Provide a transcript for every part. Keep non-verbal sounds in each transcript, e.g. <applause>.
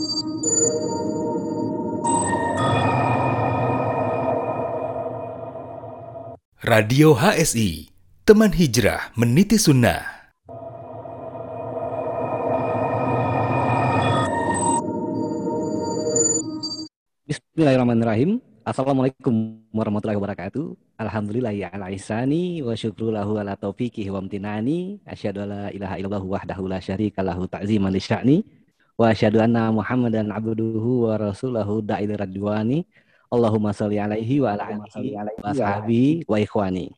Radio HSI, teman hijrah meniti sunnah. Bismillahirrahmanirrahim. Assalamualaikum warahmatullahi wabarakatuh. Alhamdulillah ya ala isani wa syukru lahu ala taufiqihi wa amtinani. Asyhadu alla ilaha illallah wahdahu la syarika lahu ta'ziman li sya'ni. Wa asyhadu anna Muhammadan abduhu wa rasuluhu da'il radwani. Allahumma sholli alaihi wa ala alihi wa sahbihi wa ikhwani.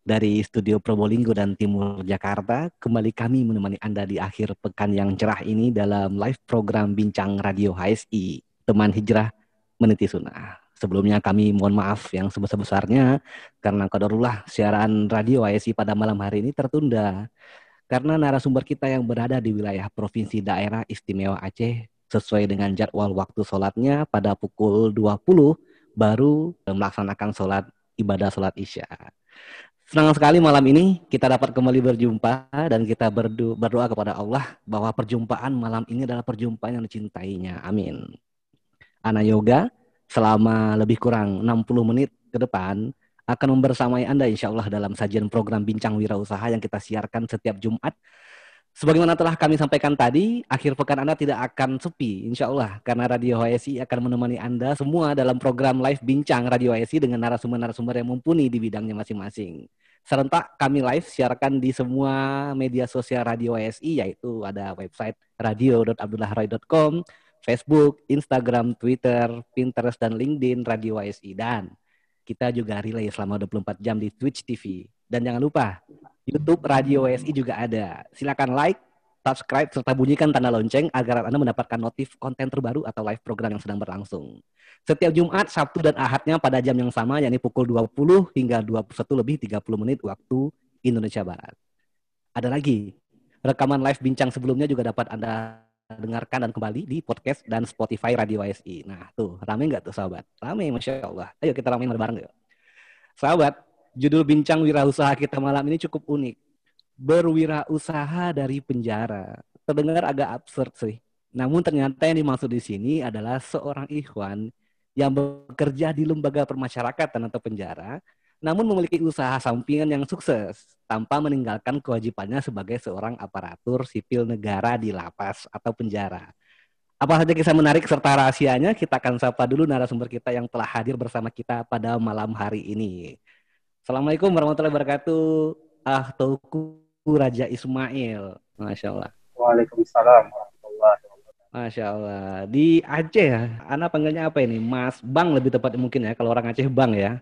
Dari studio Probolinggo dan Timur Jakarta, kembali kami menemani Anda di akhir pekan yang cerah ini dalam live program Bincang Radio HSI, Teman Hijrah Meniti Sunnah. Sebelumnya kami mohon maaf yang sebesar-besarnya karena kadarullah siaran radio HSI pada malam hari ini tertunda. Karena narasumber kita yang berada di wilayah Provinsi Daerah Istimewa Aceh sesuai dengan jadwal waktu sholatnya pada pukul 20 baru melaksanakan sholat ibadah sholat isya. Senang sekali malam ini kita dapat kembali berjumpa dan kita berdo berdoa kepada Allah bahwa perjumpaan malam ini adalah perjumpaan yang dicintainya. Amin. Ana Yoga selama lebih kurang 60 menit ke depan akan membersamai Anda insya Allah dalam sajian program Bincang Wirausaha yang kita siarkan setiap Jumat Sebagaimana telah kami sampaikan tadi, akhir pekan Anda tidak akan sepi, insya Allah, karena Radio HSI akan menemani Anda semua dalam program live bincang Radio HSI dengan narasumber-narasumber yang mumpuni di bidangnya masing-masing. Serentak kami live siarkan di semua media sosial Radio HSI, yaitu ada website radio.abdullahroy.com, Facebook, Instagram, Twitter, Pinterest, dan LinkedIn Radio HSI. Dan kita juga relay selama 24 jam di Twitch TV. Dan jangan lupa, YouTube Radio WSI juga ada. Silakan like, subscribe, serta bunyikan tanda lonceng agar Anda mendapatkan notif konten terbaru atau live program yang sedang berlangsung. Setiap Jumat, Sabtu, dan Ahadnya pada jam yang sama, yakni pukul 20 hingga 21 lebih 30 menit waktu Indonesia Barat. Ada lagi, rekaman live bincang sebelumnya juga dapat Anda dengarkan dan kembali di podcast dan Spotify Radio WSI. Nah tuh, rame nggak tuh sahabat? Rame, Masya Allah. Ayo kita ramein bareng yuk. Sahabat, Judul bincang wirausaha kita malam ini cukup unik. Berwirausaha dari penjara. Terdengar agak absurd sih. Namun ternyata yang dimaksud di sini adalah seorang ikhwan yang bekerja di lembaga permasyarakatan atau penjara, namun memiliki usaha sampingan yang sukses tanpa meninggalkan kewajibannya sebagai seorang aparatur sipil negara di lapas atau penjara. Apa saja kisah menarik serta rahasianya, kita akan sapa dulu narasumber kita yang telah hadir bersama kita pada malam hari ini. Assalamualaikum warahmatullahi wabarakatuh. Ah Tuku Raja Ismail. Masya Allah. Waalaikumsalam warahmatullahi wabarakatuh. Masya Allah. Di Aceh Anda panggilnya apa ini? Mas Bang lebih tepat mungkin ya. Kalau orang Aceh Bang ya.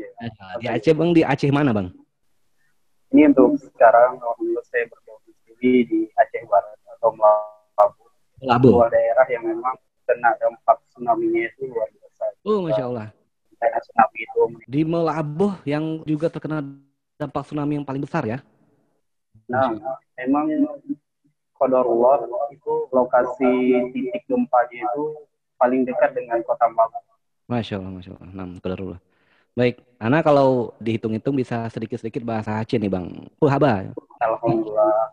Ya di Aceh Bang, di Aceh mana Bang? Ini untuk sekarang, alhamdulillah saya berdomisili di Aceh Barat atau Melabu. Melabu. Sebuah daerah yang memang kena dampak tsunami itu luar biasa. Oh, Masya Allah tsunami itu. Di Melabuh yang juga terkena dampak tsunami yang paling besar ya? Nah, memang Qadarullah itu lokasi titik gempanya itu paling dekat dengan kota Melabuh. Masya Allah, Masya Allah. Nah, Qadarullah. Baik, Ana kalau dihitung-hitung bisa sedikit-sedikit bahasa Aceh nih Bang. Oh, haba. Alhamdulillah.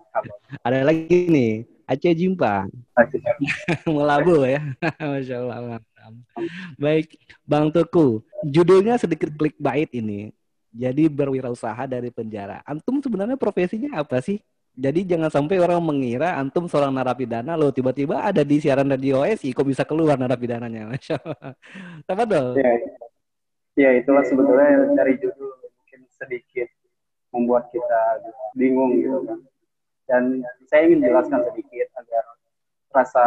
Ada lagi nih, Aceh Jimpa. Aceh. <laughs> Melabu ya. <laughs> Masya Allah. Baik, Bang Tuku. Judulnya sedikit klik bait ini. Jadi berwirausaha dari penjara. Antum sebenarnya profesinya apa sih? Jadi jangan sampai orang mengira antum seorang narapidana lo tiba-tiba ada di siaran radio OSI kok bisa keluar narapidananya. Masya Allah. dong? Ya, ya itulah sebetulnya dari judul mungkin sedikit membuat kita bingung gitu kan. Dan saya ingin jelaskan sedikit agar rasa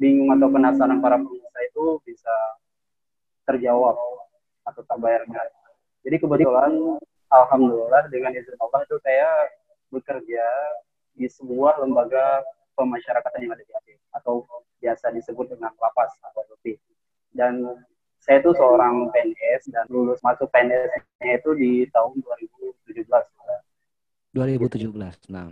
bingung atau penasaran para pemirsa itu bisa terjawab atau tak bayarnya. Jadi kebetulan alhamdulillah dengan izin Allah itu saya bekerja di sebuah lembaga pemasyarakatan yang ada di Aceh atau biasa disebut dengan lapas atau lebih. Dan saya itu seorang PNS dan lulus masuk PNS-nya itu di tahun 2017. 2017, nah.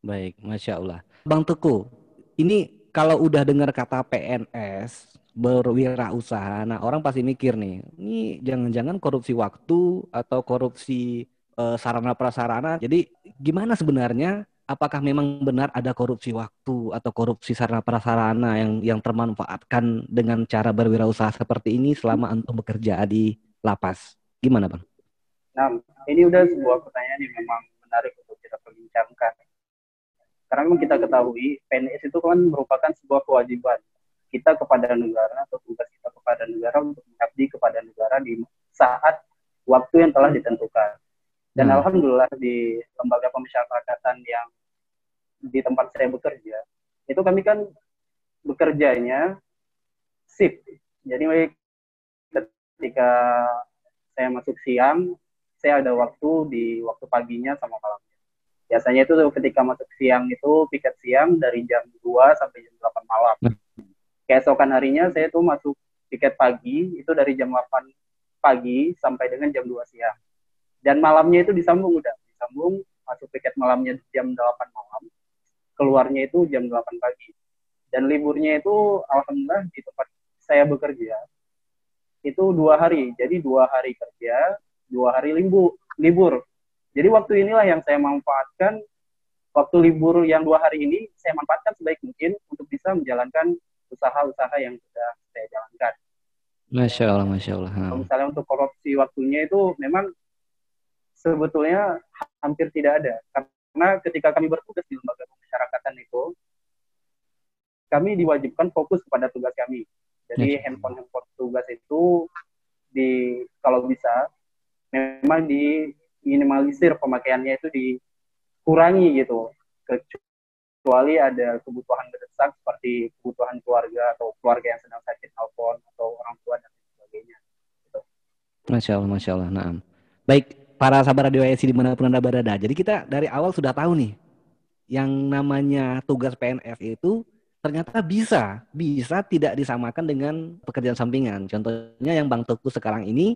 Baik, Masya Allah. Bang Teku, ini kalau udah dengar kata PNS, berwirausaha. Nah, orang pasti mikir nih, ini jangan-jangan korupsi waktu atau korupsi uh, sarana prasarana. Jadi, gimana sebenarnya apakah memang benar ada korupsi waktu atau korupsi sarana prasarana yang yang termanfaatkan dengan cara berwirausaha seperti ini selama antum bekerja di lapas? Gimana, Bang? Nah, ini udah sebuah pertanyaan yang memang menarik untuk kita perbincangkan. Karena memang kita ketahui PNS itu kan merupakan sebuah kewajiban kita kepada negara atau tugas kita kepada negara untuk mengabdi kepada negara di saat waktu yang telah ditentukan. Dan hmm. alhamdulillah di lembaga pemasyarakatan yang di tempat saya bekerja, itu kami kan bekerjanya shift. Jadi ketika saya masuk siang, saya ada waktu di waktu paginya sama malamnya. Biasanya itu ketika masuk siang itu piket siang dari jam 2 sampai jam 8 malam. Hmm. Keesokan harinya saya tuh masuk piket pagi itu dari jam 8 pagi sampai dengan jam 2 siang dan malamnya itu disambung udah disambung masuk piket malamnya jam 8 malam. Keluarnya itu jam 8 pagi. Dan liburnya itu alhamdulillah di tempat saya bekerja itu dua hari. Jadi dua hari kerja dua hari libur libur. Jadi waktu inilah yang saya manfaatkan. Waktu libur yang dua hari ini saya manfaatkan sebaik mungkin untuk bisa menjalankan usaha-usaha yang sudah saya jalankan. Masya Allah, Masya Allah. Kalau misalnya untuk korupsi waktunya itu memang sebetulnya hampir tidak ada karena ketika kami bertugas di lembaga pemasyarakatan itu kami diwajibkan fokus kepada tugas kami jadi handphone handphone tugas itu di kalau bisa memang di minimalisir pemakaiannya itu dikurangi gitu kecuali ada kebutuhan mendesak seperti kebutuhan keluarga atau keluarga yang sedang sakit telepon atau orang tua dan sebagainya. Gitu. Masya Allah, Masya Allah. Nah, baik para sahabat radio di di mana pun anda berada. Jadi kita dari awal sudah tahu nih, yang namanya tugas PNS itu ternyata bisa, bisa tidak disamakan dengan pekerjaan sampingan. Contohnya yang Bang Teguh sekarang ini,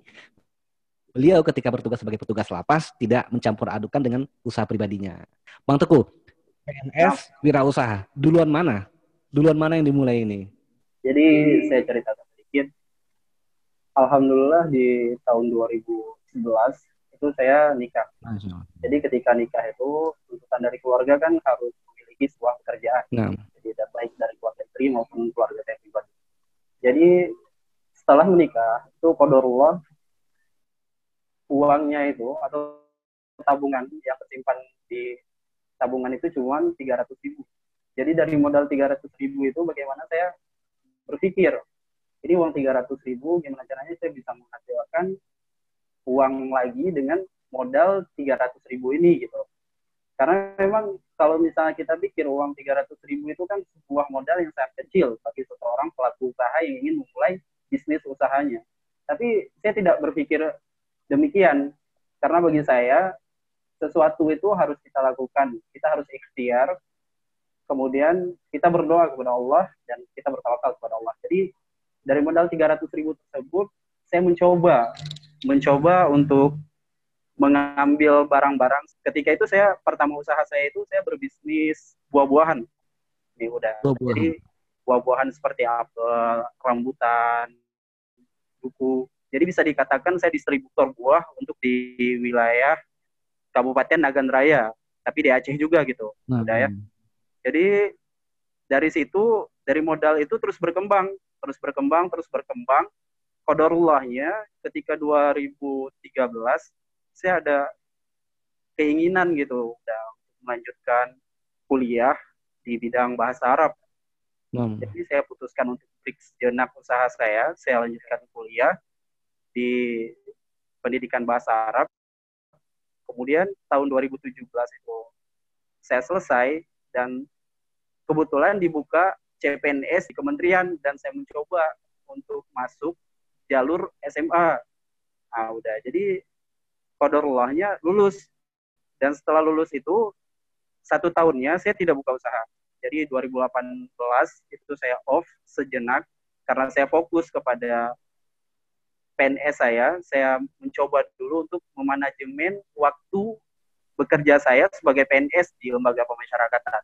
beliau ketika bertugas sebagai petugas lapas tidak mencampur adukan dengan usaha pribadinya. Bang Teguh, PNS wirausaha, duluan mana? Duluan mana yang dimulai ini? Jadi saya cerita sedikit. Alhamdulillah di tahun 2011 itu saya nikah. Jadi ketika nikah itu tuntutan dari keluarga kan harus memiliki sebuah pekerjaan. Nah. Jadi baik dari keluarga istri maupun keluarga saya pribadi. Jadi setelah menikah itu kodorullah uangnya itu atau tabungan yang tersimpan di tabungan itu cuma 300 ribu. Jadi dari modal 300 ribu itu bagaimana saya berpikir, ini uang 300 ribu gimana caranya saya bisa menghasilkan uang lagi dengan modal 300 ribu ini gitu. Karena memang kalau misalnya kita pikir uang 300 ribu itu kan sebuah modal yang sangat kecil bagi seseorang pelaku usaha yang ingin memulai bisnis usahanya. Tapi saya tidak berpikir demikian. Karena bagi saya, sesuatu itu harus kita lakukan. Kita harus ikhtiar, kemudian kita berdoa kepada Allah, dan kita bertawakal kepada Allah. Jadi, dari modal 300 ribu tersebut, saya mencoba mencoba untuk mengambil barang-barang. Ketika itu saya pertama usaha saya itu saya berbisnis buah-buahan. Ini udah. Buah Jadi buah-buahan seperti apel, rambutan, buku. Jadi bisa dikatakan saya distributor buah untuk di wilayah Kabupaten Nagan Raya, tapi di Aceh juga gitu. Nah, udah ya. Hmm. Jadi dari situ dari modal itu terus berkembang, terus berkembang, terus berkembang kodarullahnya ketika 2013 saya ada keinginan gitu udah melanjutkan kuliah di bidang bahasa Arab. Hmm. Jadi saya putuskan untuk break sejenak usaha saya, saya lanjutkan kuliah di pendidikan bahasa Arab. Kemudian tahun 2017 itu saya selesai dan kebetulan dibuka CPNS di kementerian dan saya mencoba untuk masuk jalur SMA. Nah, udah. Jadi kodorullahnya lulus. Dan setelah lulus itu, satu tahunnya saya tidak buka usaha. Jadi 2018 itu saya off sejenak karena saya fokus kepada PNS saya. Saya mencoba dulu untuk memanajemen waktu bekerja saya sebagai PNS di lembaga pemasyarakatan.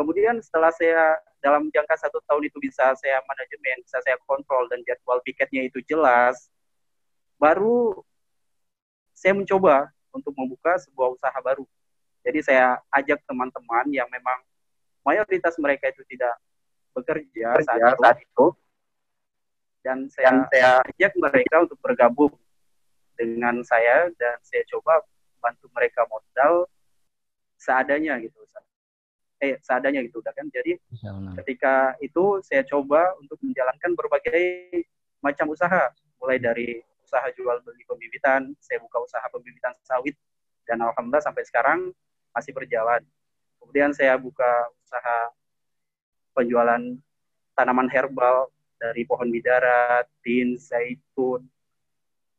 Kemudian setelah saya dalam jangka satu tahun itu bisa saya manajemen, bisa saya kontrol dan jadwal piketnya itu jelas, baru saya mencoba untuk membuka sebuah usaha baru. Jadi saya ajak teman-teman yang memang mayoritas mereka itu tidak bekerja saat itu, saat itu dan saya, dan saya ajak mereka untuk bergabung dengan saya dan saya coba bantu mereka modal seadanya gitu eh seadanya gitu udah kan. Jadi ketika itu saya coba untuk menjalankan berbagai macam usaha. Mulai dari usaha jual beli pembibitan saya buka usaha pembibitan sawit dan alhamdulillah sampai sekarang masih berjalan. Kemudian saya buka usaha penjualan tanaman herbal dari pohon bidara, tin, zaitun,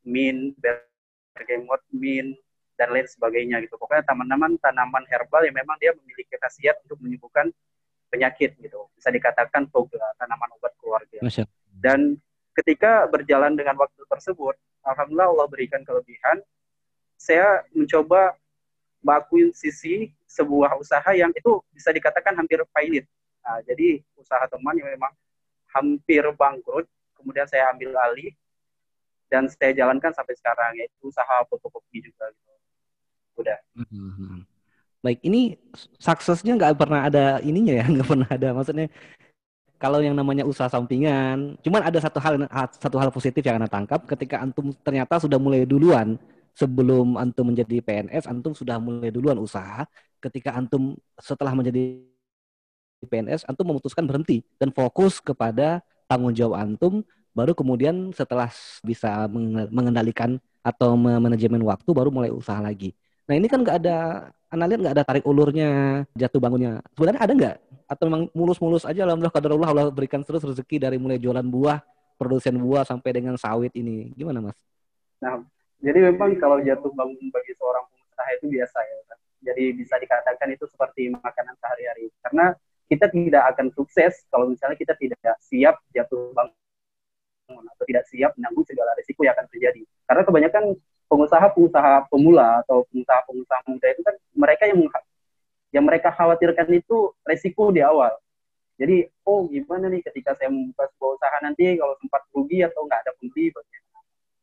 min, bergamot, min, dan lain sebagainya gitu. Pokoknya tanaman tanaman herbal yang memang dia memiliki khasiat untuk menyembuhkan penyakit gitu. Bisa dikatakan toga, tanaman obat keluarga. Dan ketika berjalan dengan waktu tersebut, alhamdulillah Allah berikan kelebihan. Saya mencoba sisi sebuah usaha yang itu bisa dikatakan hampir pilot. Nah, jadi usaha teman yang memang hampir bangkrut, kemudian saya ambil alih dan saya jalankan sampai sekarang yaitu usaha fotokopi juga gitu udah. Baik ini suksesnya nggak pernah ada ininya ya <laughs> nggak pernah ada. Maksudnya kalau yang namanya usaha sampingan cuman ada satu hal satu hal positif yang anda tangkap. Ketika antum ternyata sudah mulai duluan sebelum antum menjadi PNS antum sudah mulai duluan usaha. Ketika antum setelah menjadi PNS antum memutuskan berhenti dan fokus kepada tanggung jawab antum. Baru kemudian setelah bisa mengendalikan atau manajemen waktu baru mulai usaha lagi Nah ini kan nggak ada, anda lihat nggak ada tarik ulurnya, jatuh bangunnya. Sebenarnya ada nggak? Atau memang mulus-mulus aja Alhamdulillah kadarullah Allah berikan terus rezeki dari mulai jualan buah, produsen buah sampai dengan sawit ini. Gimana Mas? Nah, jadi memang kalau jatuh bangun bagi seorang pengusaha itu biasa ya. Kan? Jadi bisa dikatakan itu seperti makanan sehari-hari. Karena kita tidak akan sukses kalau misalnya kita tidak siap jatuh bangun atau tidak siap menanggung segala risiko yang akan terjadi. Karena kebanyakan pengusaha-pengusaha pemula atau pengusaha-pengusaha muda itu kan mereka yang yang mereka khawatirkan itu resiko di awal. Jadi, oh gimana nih ketika saya membuka sebuah usaha nanti kalau sempat rugi atau nggak ada pembeli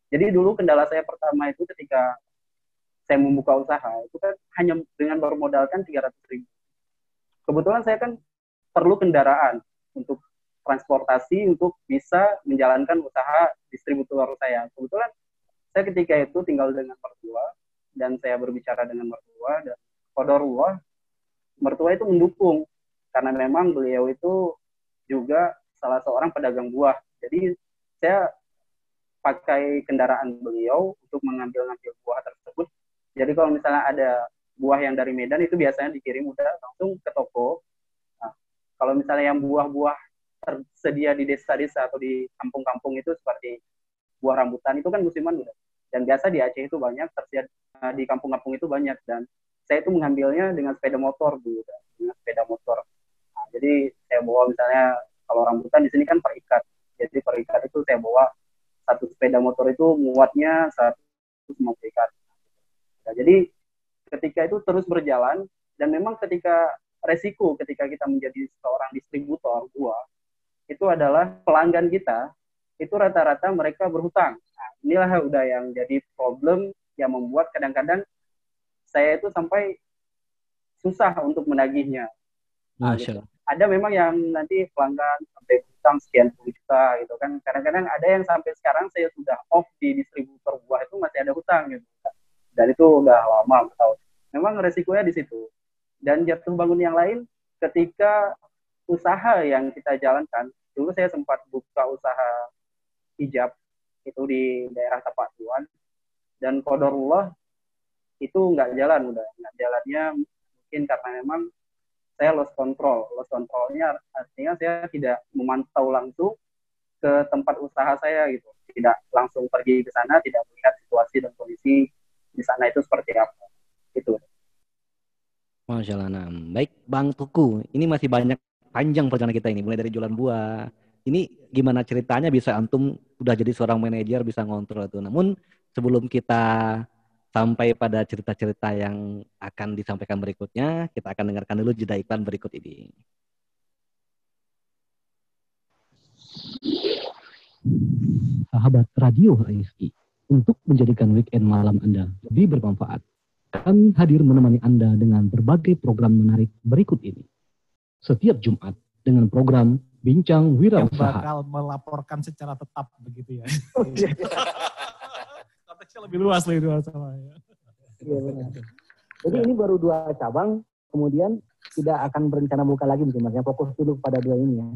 Jadi dulu kendala saya pertama itu ketika saya membuka usaha itu kan hanya dengan baru modalkan 300 ribu. Kebetulan saya kan perlu kendaraan untuk transportasi untuk bisa menjalankan usaha distributor saya. Kebetulan saya ketika itu tinggal dengan mertua dan saya berbicara dengan mertua dan kodarullah mertua itu mendukung. Karena memang beliau itu juga salah seorang pedagang buah. Jadi saya pakai kendaraan beliau untuk mengambil-ngambil buah tersebut. Jadi kalau misalnya ada buah yang dari Medan itu biasanya dikirim udah langsung ke toko. Nah, kalau misalnya yang buah-buah tersedia di desa-desa atau di kampung-kampung itu seperti buah rambutan itu kan musiman udah. Dan biasa di Aceh itu banyak, tersedia eh, di kampung-kampung itu banyak. Dan saya itu mengambilnya dengan sepeda motor dulu, dengan sepeda motor. Nah, jadi saya bawa misalnya kalau rambutan di sini kan perikat. Jadi perikat itu saya bawa satu sepeda motor itu muatnya 150 ikat. Nah, jadi ketika itu terus berjalan dan memang ketika resiko ketika kita menjadi seorang distributor buah itu adalah pelanggan kita itu rata-rata mereka berhutang. Nah, inilah udah yang jadi problem yang membuat kadang-kadang saya itu sampai susah untuk menagihnya. Gitu. Ada memang yang nanti pelanggan sampai hutang sekian puluh juta gitu kan. Kadang-kadang ada yang sampai sekarang saya sudah off di distributor buah itu masih ada hutang gitu. Dan itu udah lama tahu. Memang resikonya di situ. Dan jatuh bangun yang lain ketika usaha yang kita jalankan, dulu saya sempat buka usaha hijab itu di daerah Tapak Tuan dan kodorullah itu nggak jalan udah nggak jalannya mungkin karena memang saya lost control. Lost controlnya artinya saya tidak memantau langsung ke tempat usaha saya gitu. Tidak langsung pergi ke sana tidak melihat situasi dan kondisi di sana itu seperti apa. Itu. Masya Allah, baik Bang Tuku, ini masih banyak panjang perjalanan kita ini, mulai dari jualan buah, ini gimana ceritanya bisa antum udah jadi seorang manajer bisa ngontrol itu. Namun sebelum kita sampai pada cerita-cerita yang akan disampaikan berikutnya, kita akan dengarkan dulu jeda iklan berikut ini. Sahabat Radio HSI, untuk menjadikan weekend malam Anda lebih bermanfaat, Kami hadir menemani Anda dengan berbagai program menarik berikut ini. Setiap Jumat dengan program Bincang yang Wirausaha. bakal melaporkan secara tetap begitu ya. <laughs> <laughs> Konteksnya lebih luas lagi dua sama ya. Iya benar. Jadi ini baru dua cabang, kemudian tidak akan berencana buka lagi mungkin Mas. Ya, fokus dulu pada dua ini ya.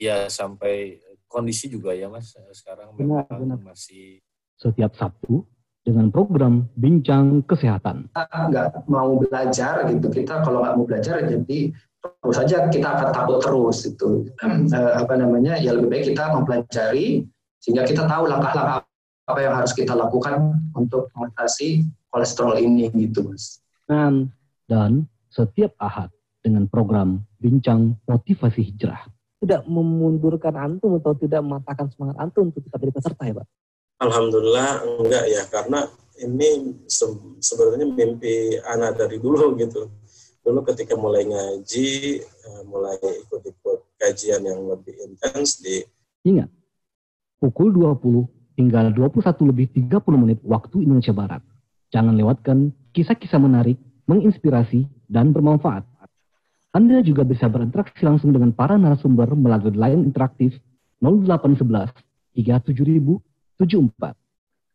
ya sampai kondisi juga ya mas sekarang Benar, memang benar. masih Setiap Sabtu dengan program Bincang Kesehatan. nggak mau belajar gitu kita kalau nggak mau belajar jadi terus saja kita akan takut terus itu <clears throat> Eh, apa namanya ya lebih baik kita mempelajari sehingga kita tahu langkah-langkah apa yang harus kita lakukan untuk mengatasi kolesterol ini gitu mas Dan, dan setiap Ahad dengan program Bincang Motivasi Hijrah. Tidak memundurkan antum atau tidak mematahkan semangat antum untuk tetap jadi peserta ya Pak? Alhamdulillah enggak ya karena ini se- sebenarnya mimpi anak dari dulu gitu. Dulu ketika mulai ngaji, eh, mulai ikut-ikut kajian yang lebih intens di Ingat, pukul 20 hingga 21 lebih 30 menit waktu Indonesia Barat. Jangan lewatkan kisah-kisah menarik, menginspirasi, dan bermanfaat. Anda juga bisa berinteraksi langsung dengan para narasumber melalui line interaktif 0811 37074.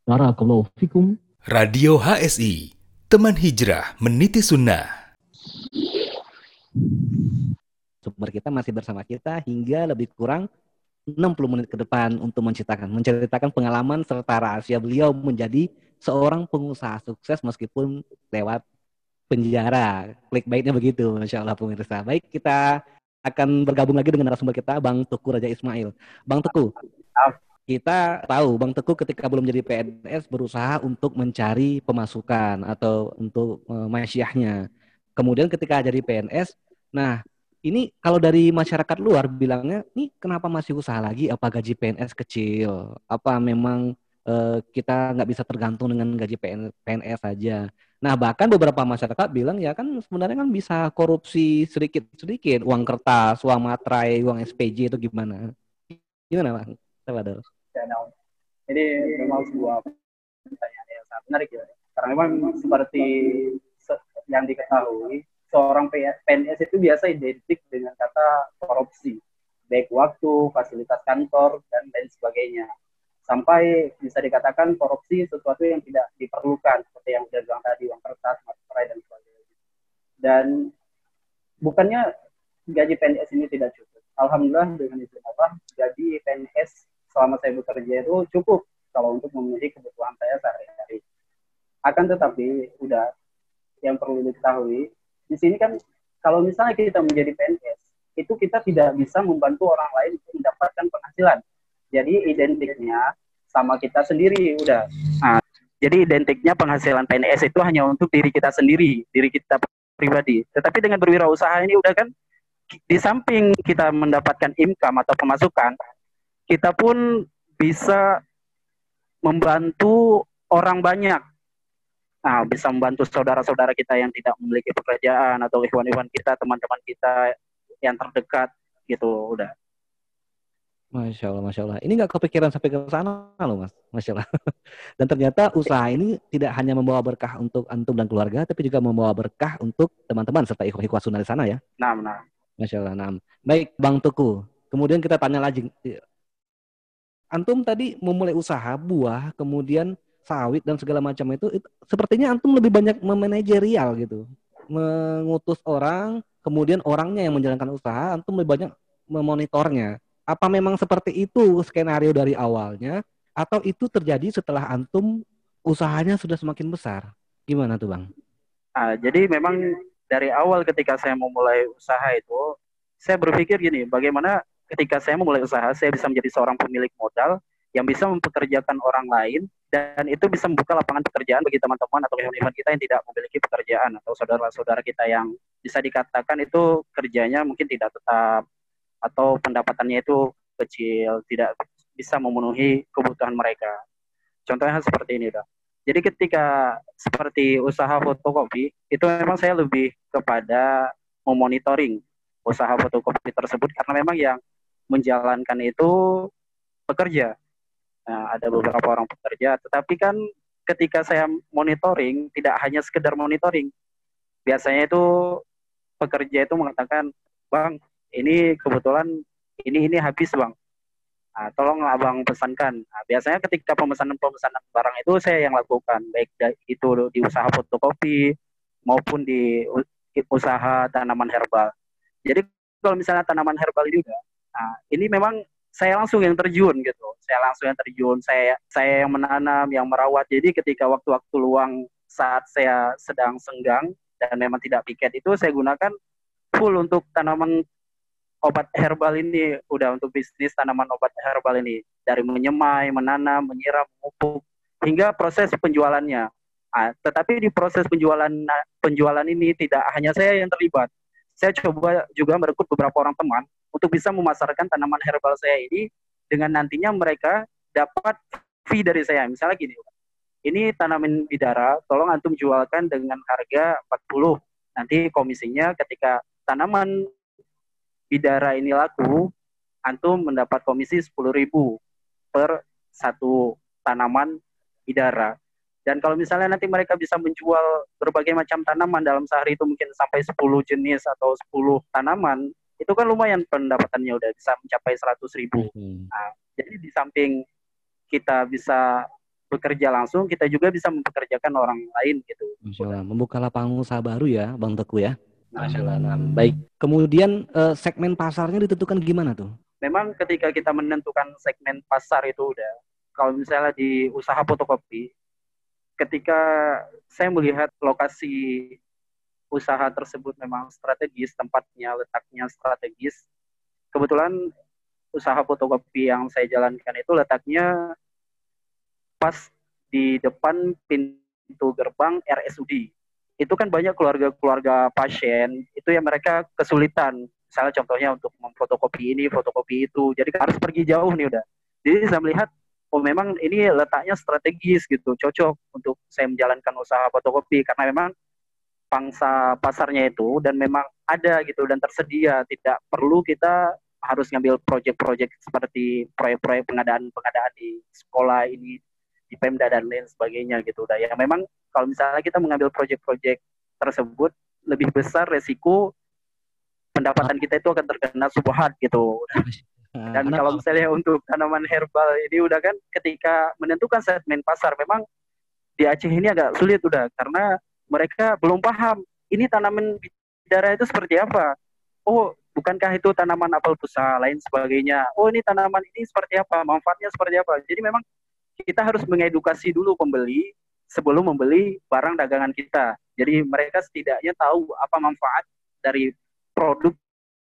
Barakallahu fikum. Radio HSI, teman hijrah meniti sunnah. Sumber kita masih bersama kita hingga lebih kurang 60 menit ke depan untuk menceritakan menceritakan pengalaman serta rahasia beliau menjadi seorang pengusaha sukses meskipun lewat penjara. Clickbaitnya begitu, Masya Allah pemirsa. Baik, kita akan bergabung lagi dengan narasumber kita, Bang Teku Raja Ismail. Bang Teku, kita tahu Bang Teku ketika belum jadi PNS berusaha untuk mencari pemasukan atau untuk eh, masyiahnya. Kemudian ketika jadi PNS, nah ini kalau dari masyarakat luar bilangnya, nih kenapa masih usaha lagi? Apa gaji PNS kecil? Apa memang eh, kita nggak bisa tergantung dengan gaji PN PNS saja? Nah bahkan beberapa masyarakat bilang ya kan sebenarnya kan bisa korupsi sedikit-sedikit uang kertas, uang materai, uang SPJ itu gimana? Gimana bang? Tafadhol. channel. Ini memang sebuah pertanyaan yang sangat menarik ya. Karena memang seperti se- yang diketahui, seorang PNS itu biasa identik dengan kata korupsi, baik waktu, fasilitas kantor, dan lain sebagainya. Sampai bisa dikatakan korupsi sesuatu yang tidak diperlukan, seperti yang sudah bilang tadi, uang kertas, materai, dan sebagainya. Dan bukannya gaji PNS ini tidak cukup. Alhamdulillah dengan izin Allah, gaji PNS selama saya bekerja itu cukup kalau untuk memenuhi kebutuhan saya sehari-hari. Akan tetapi, udah yang perlu diketahui, di sini kan kalau misalnya kita menjadi PNS, itu kita tidak bisa membantu orang lain untuk mendapatkan penghasilan. Jadi identiknya sama kita sendiri udah. Nah, jadi identiknya penghasilan PNS itu hanya untuk diri kita sendiri, diri kita pribadi. Tetapi dengan berwirausaha ini udah kan di samping kita mendapatkan income atau pemasukan, kita pun bisa membantu orang banyak. Nah, bisa membantu saudara-saudara kita yang tidak memiliki pekerjaan atau ikhwan-ikhwan kita, teman-teman kita yang terdekat gitu udah. Masya Allah, Masya Allah. Ini nggak kepikiran sampai ke sana loh Mas. Masya Allah. <laughs> Dan ternyata usaha ini tidak hanya membawa berkah untuk antum dan keluarga, tapi juga membawa berkah untuk teman-teman serta ikhwah-ikhwah sunnah di sana ya. Nah, nah. Masya Allah. Nah, baik Bang Tuku. Kemudian kita tanya lagi. Antum tadi memulai usaha buah, kemudian sawit dan segala macam itu, itu sepertinya antum lebih banyak memanajerial gitu. Mengutus orang, kemudian orangnya yang menjalankan usaha, antum lebih banyak memonitornya. Apa memang seperti itu skenario dari awalnya atau itu terjadi setelah antum usahanya sudah semakin besar? Gimana tuh, Bang? Ah, jadi memang dari awal ketika saya memulai usaha itu, saya berpikir gini, bagaimana ketika saya memulai usaha, saya bisa menjadi seorang pemilik modal yang bisa mempekerjakan orang lain dan itu bisa membuka lapangan pekerjaan bagi teman-teman atau teman-teman kita yang tidak memiliki pekerjaan atau saudara-saudara kita yang bisa dikatakan itu kerjanya mungkin tidak tetap atau pendapatannya itu kecil, tidak bisa memenuhi kebutuhan mereka. Contohnya seperti ini, dah. Jadi ketika seperti usaha fotokopi, itu memang saya lebih kepada memonitoring usaha fotokopi tersebut karena memang yang menjalankan itu pekerja. Nah, ada beberapa orang pekerja, tetapi kan ketika saya monitoring tidak hanya sekedar monitoring. Biasanya itu pekerja itu mengatakan, "Bang, ini kebetulan ini ini habis, Bang. Nah, tolong abang pesankan. Nah, biasanya ketika pemesanan-pemesanan barang itu saya yang lakukan, baik itu di usaha fotokopi maupun di usaha tanaman herbal. Jadi kalau misalnya tanaman herbal juga, nah, ini memang saya langsung yang terjun gitu. Saya langsung yang terjun, saya saya yang menanam, yang merawat. Jadi ketika waktu-waktu luang saat saya sedang senggang dan memang tidak piket itu saya gunakan full untuk tanaman obat herbal ini udah untuk bisnis tanaman obat herbal ini dari menyemai, menanam, menyiram, memupuk hingga proses penjualannya. Nah, tetapi di proses penjualan penjualan ini tidak hanya saya yang terlibat. Saya coba juga merekrut beberapa orang teman untuk bisa memasarkan tanaman herbal saya ini dengan nantinya mereka dapat fee dari saya. Misalnya gini, ini tanaman bidara, tolong antum jualkan dengan harga 40. Nanti komisinya ketika tanaman bidara ini laku, antum mendapat komisi 10.000 per satu tanaman bidara. Dan kalau misalnya nanti mereka bisa menjual berbagai macam tanaman dalam sehari itu mungkin sampai 10 jenis atau 10 tanaman, itu kan lumayan pendapatannya udah bisa mencapai 100 ribu. Hmm. Nah, jadi di samping kita bisa bekerja langsung, kita juga bisa mempekerjakan orang lain gitu. Masya Allah. Membuka lapangan usaha baru ya, Bang Teku ya. Masya Allah. Nah, baik. Kemudian uh, segmen pasarnya ditentukan gimana tuh? Memang ketika kita menentukan segmen pasar itu udah, kalau misalnya di usaha fotokopi, ketika saya melihat lokasi usaha tersebut memang strategis, tempatnya letaknya strategis. Kebetulan usaha fotokopi yang saya jalankan itu letaknya pas di depan pintu gerbang RSUD itu kan banyak keluarga-keluarga pasien itu yang mereka kesulitan. Misalnya contohnya untuk memfotokopi ini fotokopi itu. Jadi harus pergi jauh nih udah. Jadi saya melihat oh memang ini letaknya strategis gitu cocok untuk saya menjalankan usaha fotokopi. Karena memang pangsa pasarnya itu dan memang ada gitu dan tersedia. Tidak perlu kita harus ngambil proyek-proyek seperti proyek-proyek pengadaan-pengadaan di sekolah ini di Pemda dan lain sebagainya gitu. Udah ya memang kalau misalnya kita mengambil proyek-proyek tersebut lebih besar resiko pendapatan kita itu akan terkena subhat gitu. Dan kalau misalnya untuk tanaman herbal ini udah kan ketika menentukan segmen pasar memang di Aceh ini agak sulit udah karena mereka belum paham ini tanaman bidara itu seperti apa oh bukankah itu tanaman apel busa lain sebagainya oh ini tanaman ini seperti apa manfaatnya seperti apa jadi memang kita harus mengedukasi dulu pembeli sebelum membeli barang dagangan kita. Jadi mereka setidaknya tahu apa manfaat dari produk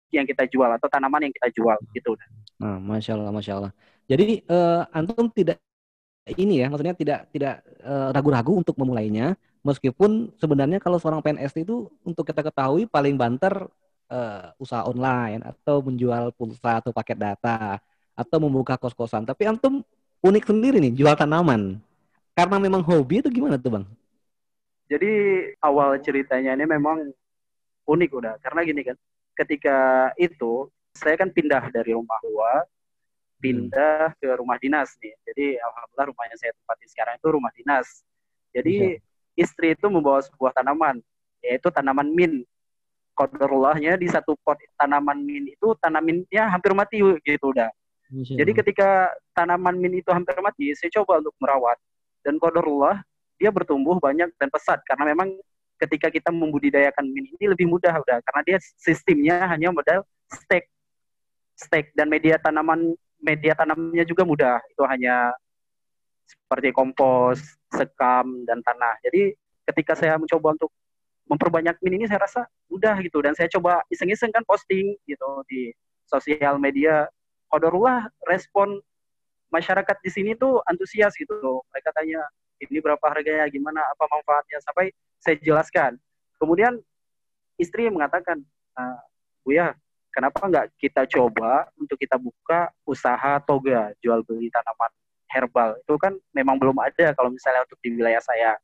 yang kita jual atau tanaman yang kita jual gitu. Nah, masya Allah, masya Allah. Jadi uh, antum tidak ini ya, maksudnya tidak tidak uh, ragu-ragu untuk memulainya, meskipun sebenarnya kalau seorang PNS itu untuk kita ketahui paling banter uh, usaha online atau menjual pulsa atau paket data atau membuka kos-kosan. Tapi antum unik sendiri nih jual tanaman. Karena memang hobi itu gimana tuh bang? Jadi awal ceritanya ini memang unik udah. Karena gini kan, ketika itu saya kan pindah dari rumah tua, pindah hmm. ke rumah dinas nih. Jadi alhamdulillah rumahnya saya tempati sekarang itu rumah dinas. Jadi ya. Istri itu membawa sebuah tanaman, yaitu tanaman min. Kodorullahnya di satu pot tanaman min itu tanaminnya hampir mati gitu udah. Jadi ketika tanaman min itu hampir mati, saya coba untuk merawat. Dan kodarullah, dia bertumbuh banyak dan pesat. Karena memang ketika kita membudidayakan min ini lebih mudah udah. Karena dia sistemnya hanya modal stek. Stek dan media tanaman media tanamnya juga mudah. Itu hanya seperti kompos, sekam, dan tanah. Jadi ketika saya mencoba untuk memperbanyak min ini saya rasa mudah gitu dan saya coba iseng-iseng kan posting gitu di sosial media Qadarullah respon masyarakat di sini tuh antusias gitu. Mereka tanya ini berapa harganya, gimana, apa manfaatnya sampai saya jelaskan. Kemudian istri mengatakan, ah, Bu ya, kenapa nggak kita coba untuk kita buka usaha toga jual beli tanaman herbal itu kan memang belum ada kalau misalnya untuk di wilayah saya.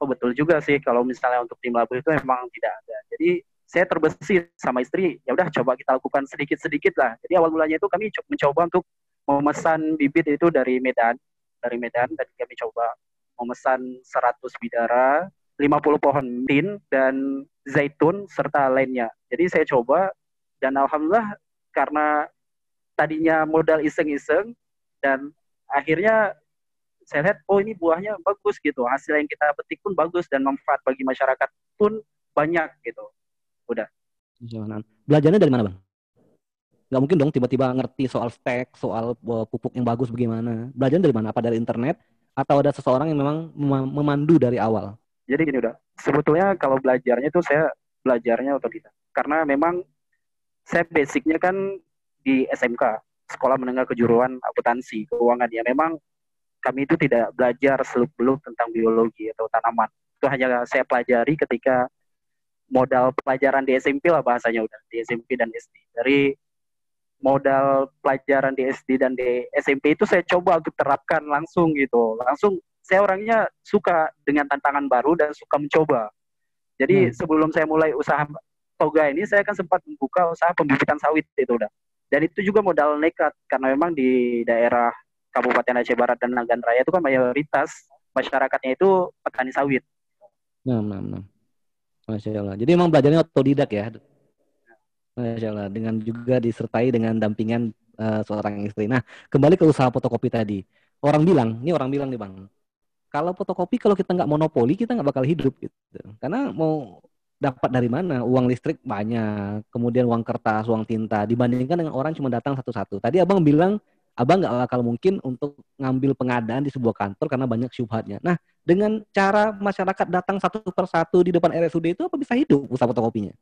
Oh betul juga sih kalau misalnya untuk tim labu itu memang tidak ada. Jadi saya terbesit sama istri ya udah coba kita lakukan sedikit sedikit lah jadi awal mulanya itu kami mencoba untuk memesan bibit itu dari Medan dari Medan dan kami coba memesan 100 bidara, 50 pohon tin dan zaitun serta lainnya. Jadi saya coba dan alhamdulillah karena tadinya modal iseng-iseng dan akhirnya saya lihat oh ini buahnya bagus gitu. Hasil yang kita petik pun bagus dan manfaat bagi masyarakat pun banyak gitu. Udah. Belajarnya dari mana bang? Nggak mungkin dong tiba-tiba ngerti soal stek soal uh, pupuk yang bagus bagaimana. Belajar dari mana? Apa dari internet? Atau ada seseorang yang memang memandu dari awal? Jadi gini udah. Sebetulnya kalau belajarnya itu saya belajarnya otodidak. Karena memang saya basicnya kan di SMK sekolah menengah kejuruan akuntansi keuangan. Ya memang kami itu tidak belajar seluk beluk tentang biologi atau tanaman. Itu hanya saya pelajari ketika modal pelajaran di SMP lah bahasanya udah di SMP dan SD dari modal pelajaran di SD dan di SMP itu saya coba untuk terapkan langsung gitu. Langsung saya orangnya suka dengan tantangan baru dan suka mencoba. Jadi hmm. sebelum saya mulai usaha toga ini saya kan sempat membuka usaha pembibitan sawit itu udah dan itu juga modal nekat karena memang di daerah Kabupaten Aceh Barat dan Nagan Raya itu kan mayoritas masyarakatnya itu petani sawit. Nah, nah, nah. Masya Allah. Jadi memang belajarnya otodidak ya. Masya Allah. Dengan juga disertai dengan dampingan uh, seorang istri. Nah, kembali ke usaha fotokopi tadi. Orang bilang, ini orang bilang nih bang, kalau fotokopi kalau kita nggak monopoli kita nggak bakal hidup gitu. Karena mau dapat dari mana? Uang listrik banyak, kemudian uang kertas, uang tinta, dibandingkan dengan orang cuma datang satu-satu. Tadi abang bilang, abang nggak bakal mungkin untuk ngambil pengadaan di sebuah kantor karena banyak syubhatnya. Nah, dengan cara masyarakat datang satu persatu di depan RSUD itu apa bisa hidup usaha fotokopinya?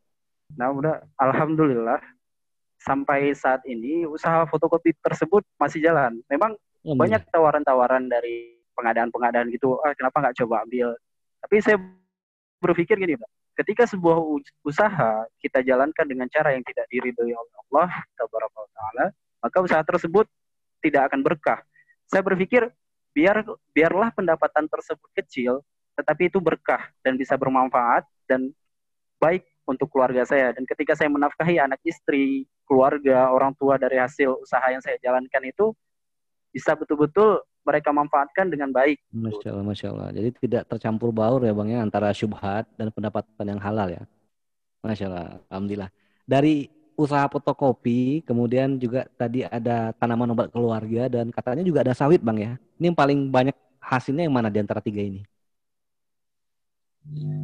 Nah, udah, alhamdulillah sampai saat ini usaha fotokopi tersebut masih jalan. Memang oh, banyak tawaran-tawaran dari pengadaan-pengadaan gitu, ah kenapa nggak coba ambil? Tapi saya berpikir gini, Pak ketika sebuah usaha kita jalankan dengan cara yang tidak diridhoi oleh Allah taala maka usaha tersebut tidak akan berkah. Saya berpikir biar biarlah pendapatan tersebut kecil tetapi itu berkah dan bisa bermanfaat dan baik untuk keluarga saya. Dan ketika saya menafkahi anak istri keluarga orang tua dari hasil usaha yang saya jalankan itu bisa betul-betul mereka manfaatkan dengan baik. Masya Allah, Masya Allah. Jadi tidak tercampur baur ya Bang ya antara syubhat dan pendapatan yang halal ya. Masya Allah, Alhamdulillah. Dari usaha fotokopi, kemudian juga tadi ada tanaman obat keluarga dan katanya juga ada sawit Bang ya. Ini yang paling banyak hasilnya yang mana di antara tiga ini?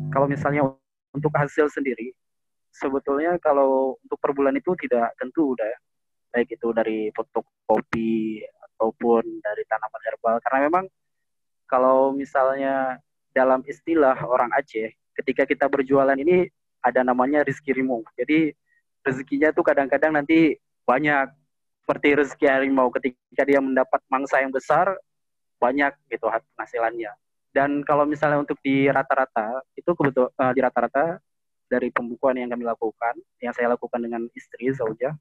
Kalau misalnya untuk hasil sendiri, sebetulnya kalau untuk per bulan itu tidak tentu udah ya. Baik itu dari fotokopi ataupun dari tanaman herbal. Karena memang kalau misalnya dalam istilah orang Aceh ketika kita berjualan ini ada namanya rezeki rimau. Jadi rezekinya tuh kadang-kadang nanti banyak. Seperti rezeki harimau ketika dia mendapat mangsa yang besar banyak gitu penghasilannya. Dan kalau misalnya untuk di rata-rata itu kebetul uh, di rata-rata dari pembukuan yang kami lakukan yang saya lakukan dengan istri Zauja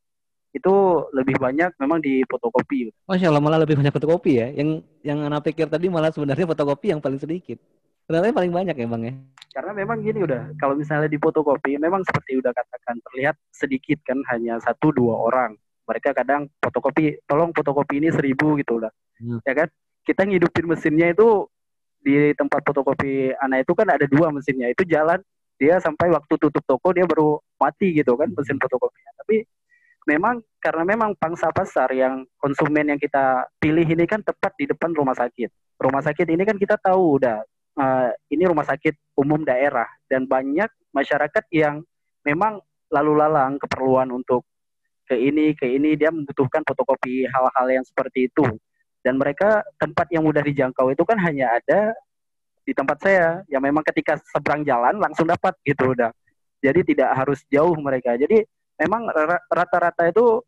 itu lebih banyak memang di fotokopi. Masya Allah malah lebih banyak fotokopi ya. Yang yang anak pikir tadi malah sebenarnya fotokopi yang paling sedikit. Ternyata paling banyak ya bang ya. Karena memang gini udah, kalau misalnya di fotokopi memang seperti udah katakan terlihat sedikit kan hanya satu dua orang. Mereka kadang fotokopi, tolong fotokopi ini seribu gitu udah. Hmm. Ya kan? Kita ngidupin mesinnya itu di tempat fotokopi anak itu kan ada dua mesinnya. Itu jalan dia sampai waktu tutup toko dia baru mati gitu kan mesin fotokopinya. Tapi memang karena memang pangsa pasar yang konsumen yang kita pilih ini kan tepat di depan rumah sakit. Rumah sakit ini kan kita tahu udah uh, ini rumah sakit umum daerah. Dan banyak masyarakat yang memang lalu lalang keperluan untuk ke ini ke ini. Dia membutuhkan fotokopi hal-hal yang seperti itu. Dan mereka tempat yang mudah dijangkau itu kan hanya ada di tempat saya. Yang memang ketika seberang jalan langsung dapat gitu udah. Jadi tidak harus jauh mereka. Jadi memang rata-rata itu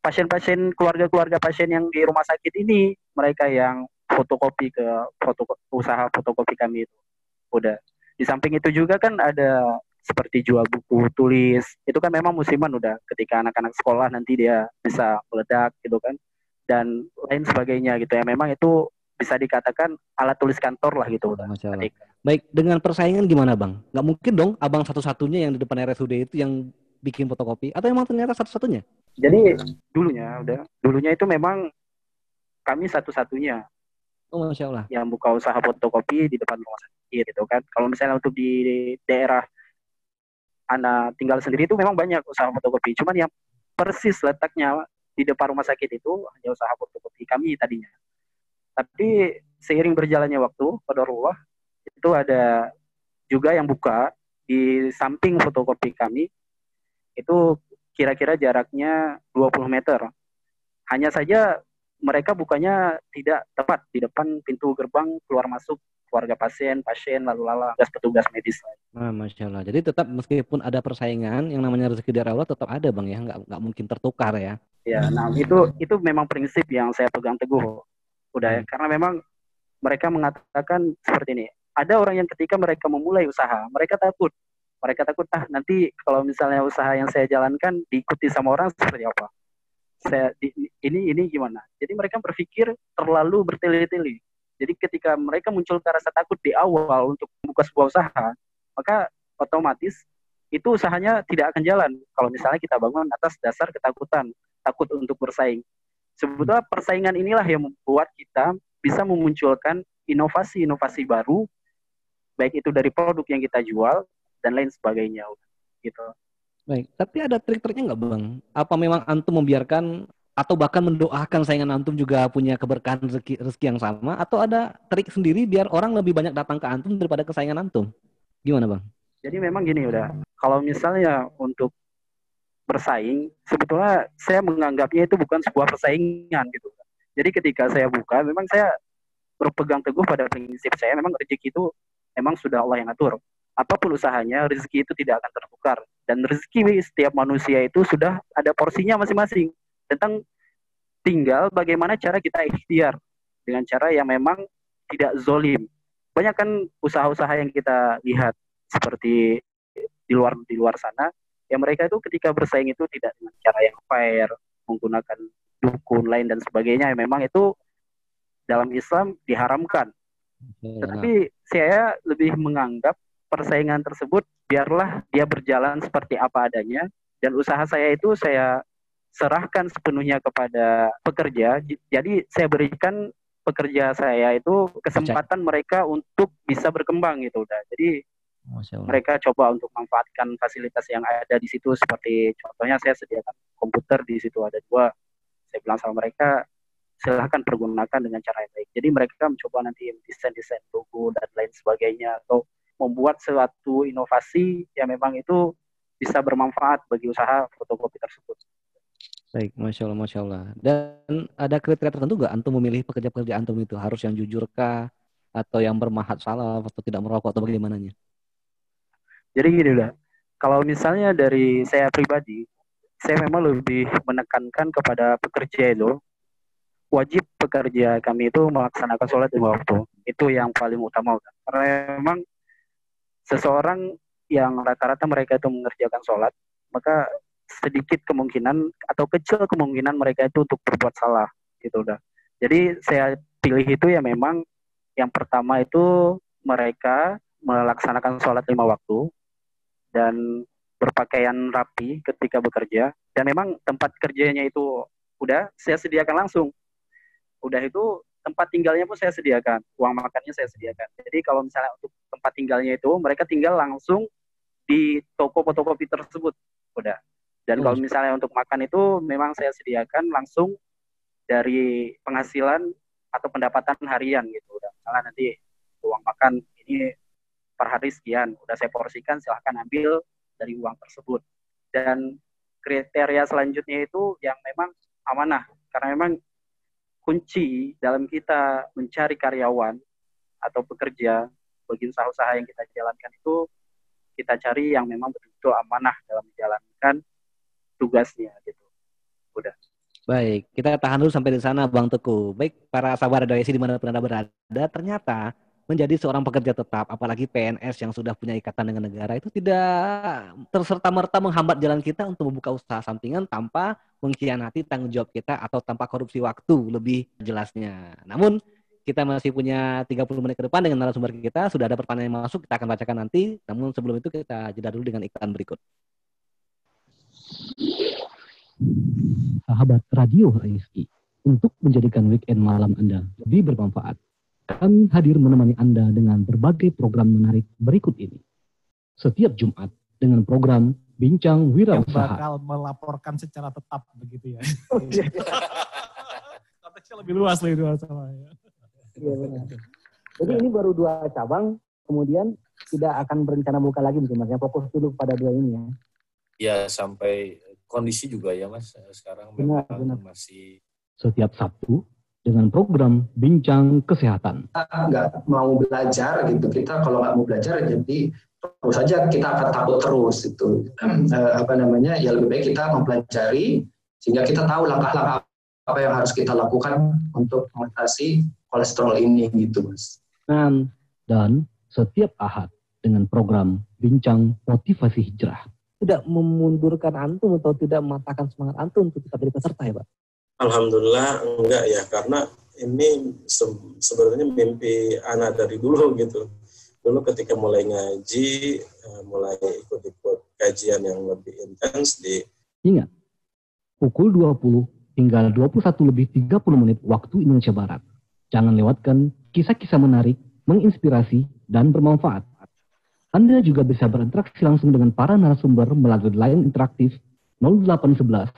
pasien-pasien keluarga-keluarga pasien yang di rumah sakit ini mereka yang fotokopi ke foto usaha fotokopi kami itu. Udah. Di samping itu juga kan ada seperti jual buku tulis itu kan memang musiman udah. Ketika anak-anak sekolah nanti dia bisa meledak gitu kan dan lain sebagainya gitu. Ya memang itu bisa dikatakan alat tulis kantor lah gitu udah. Baik dengan persaingan gimana bang? Nggak mungkin dong abang satu-satunya yang di depan RSUD itu yang bikin fotokopi atau emang ternyata satu-satunya? Jadi dulunya udah dulunya itu memang kami satu-satunya. Oh, Masya Allah. yang buka usaha fotokopi di depan rumah sakit gitu kan. Kalau misalnya untuk di daerah Ana tinggal sendiri itu memang banyak usaha fotokopi. Cuman yang persis letaknya di depan rumah sakit itu hanya usaha fotokopi kami tadinya. Tapi seiring berjalannya waktu, pada Allah itu ada juga yang buka di samping fotokopi kami itu kira-kira jaraknya 20 meter. Hanya saja mereka bukanya tidak tepat di depan pintu gerbang keluar masuk keluarga pasien, pasien lalu lalang petugas medis. Nah, Masya Allah. Jadi tetap meskipun ada persaingan, yang namanya rezeki dari Allah tetap ada bang ya, nggak nggak mungkin tertukar ya. Ya, nah itu itu memang prinsip yang saya pegang teguh. Udah ya, karena memang mereka mengatakan seperti ini. Ada orang yang ketika mereka memulai usaha, mereka takut. Mereka takut ah nanti kalau misalnya usaha yang saya jalankan diikuti sama orang seperti apa. Saya ini ini gimana? Jadi mereka berpikir terlalu bertele-tele. Jadi ketika mereka muncul ke rasa takut di awal untuk membuka sebuah usaha, maka otomatis itu usahanya tidak akan jalan. Kalau misalnya kita bangun atas dasar ketakutan, takut untuk bersaing. Sebetulnya persaingan inilah yang membuat kita bisa memunculkan inovasi-inovasi baru, baik itu dari produk yang kita jual dan lain sebagainya, gitu. Baik, tapi ada trik-triknya nggak bang? Apa memang antum membiarkan atau bahkan mendoakan saingan antum juga punya keberkahan rezeki, rezeki yang sama atau ada trik sendiri biar orang lebih banyak datang ke antum daripada ke saingan antum gimana bang? Jadi memang gini udah kalau misalnya untuk bersaing sebetulnya saya menganggapnya itu bukan sebuah persaingan gitu jadi ketika saya buka memang saya berpegang teguh pada prinsip saya memang rezeki itu memang sudah Allah yang atur apa pun usahanya rezeki itu tidak akan tertukar dan rezeki setiap manusia itu sudah ada porsinya masing-masing tentang tinggal bagaimana cara kita ikhtiar dengan cara yang memang tidak zolim. Banyak kan usaha-usaha yang kita lihat seperti di luar di luar sana, yang mereka itu ketika bersaing itu tidak dengan cara yang fair, menggunakan dukun lain dan sebagainya. Memang itu dalam Islam diharamkan. Tetapi saya lebih menganggap persaingan tersebut biarlah dia berjalan seperti apa adanya dan usaha saya itu saya serahkan sepenuhnya kepada pekerja. Jadi saya berikan pekerja saya itu kesempatan mereka untuk bisa berkembang gitu udah. Jadi mereka coba untuk manfaatkan fasilitas yang ada di situ seperti contohnya saya sediakan komputer di situ ada dua. Saya bilang sama mereka silahkan pergunakan dengan cara yang baik. Jadi mereka mencoba nanti desain-desain logo dan lain sebagainya atau membuat suatu inovasi yang memang itu bisa bermanfaat bagi usaha fotokopi tersebut. Baik, masya Allah, masya Allah. Dan ada kriteria tertentu nggak antum memilih pekerja-pekerja antum itu harus yang jujur kah, atau yang bermahat salah, atau tidak merokok atau bagaimananya? Jadi gini lah, kalau misalnya dari saya pribadi, saya memang lebih menekankan kepada pekerja itu wajib pekerja kami itu melaksanakan sholat di waktu. Itu yang paling utama. Karena memang seseorang yang rata-rata mereka itu mengerjakan sholat, maka sedikit kemungkinan atau kecil kemungkinan mereka itu untuk berbuat salah gitu udah. Jadi saya pilih itu ya memang yang pertama itu mereka melaksanakan sholat lima waktu dan berpakaian rapi ketika bekerja dan memang tempat kerjanya itu udah saya sediakan langsung. Udah itu tempat tinggalnya pun saya sediakan, uang makannya saya sediakan. Jadi kalau misalnya untuk tempat tinggalnya itu mereka tinggal langsung di toko fotokopi tersebut. Udah. Dan kalau misalnya untuk makan itu memang saya sediakan langsung dari penghasilan atau pendapatan harian gitu. Udah misalnya nanti uang makan ini per hari sekian, udah saya porsikan silahkan ambil dari uang tersebut. Dan kriteria selanjutnya itu yang memang amanah karena memang kunci dalam kita mencari karyawan atau pekerja bagi usaha-usaha yang kita jalankan itu kita cari yang memang betul-betul amanah dalam menjalankan tugasnya gitu. Udah. Baik, kita tahan dulu sampai di sana Bang Teguh. Baik, para sahabat radioisi di mana pun Anda berada, ternyata menjadi seorang pekerja tetap, apalagi PNS yang sudah punya ikatan dengan negara itu tidak terserta-merta menghambat jalan kita untuk membuka usaha sampingan tanpa mengkhianati tanggung jawab kita atau tanpa korupsi waktu lebih jelasnya. Namun kita masih punya 30 menit ke depan dengan narasumber kita. Sudah ada pertanyaan yang masuk, kita akan bacakan nanti. Namun sebelum itu kita jeda dulu dengan iklan berikut. Sahabat Radio HSI, untuk menjadikan weekend malam Anda lebih bermanfaat, Kami hadir menemani Anda dengan berbagai program menarik berikut ini. Setiap Jumat dengan program Bincang Yang Wirausaha. bakal melaporkan secara tetap begitu ya. <laughs> Oke. <laughs> Konteksnya lebih luas lagi itu sama ya. Iya benar. Jadi ini baru dua cabang, kemudian tidak akan berencana buka lagi mungkin mas. Ya, fokus dulu pada dua ini ya. Ya sampai kondisi juga ya mas. Sekarang Benar, memang benar. masih Setiap Sabtu dengan program Bincang Kesehatan. kita nggak mau belajar gitu kita kalau nggak mau belajar jadi terus saja kita akan takut terus itu <clears throat> Eh, apa namanya ya lebih baik kita mempelajari sehingga kita tahu langkah-langkah apa yang harus kita lakukan untuk mengatasi kolesterol ini gitu mas Dan, dan setiap Ahad dengan program Bincang Motivasi Hijrah. Tidak memundurkan antum atau tidak mematahkan semangat antum untuk tetap jadi peserta ya Pak? Alhamdulillah enggak ya karena ini se- sebenarnya mimpi anak dari dulu <laughs> gitu. Dulu ketika mulai ngaji, eh, mulai ikut-ikut kajian yang lebih intens di Ingat, pukul 20 hingga 21 lebih 30 menit waktu Indonesia Barat. Jangan lewatkan kisah-kisah menarik, menginspirasi, dan bermanfaat. Anda juga bisa berinteraksi langsung dengan para narasumber melalui line interaktif 0811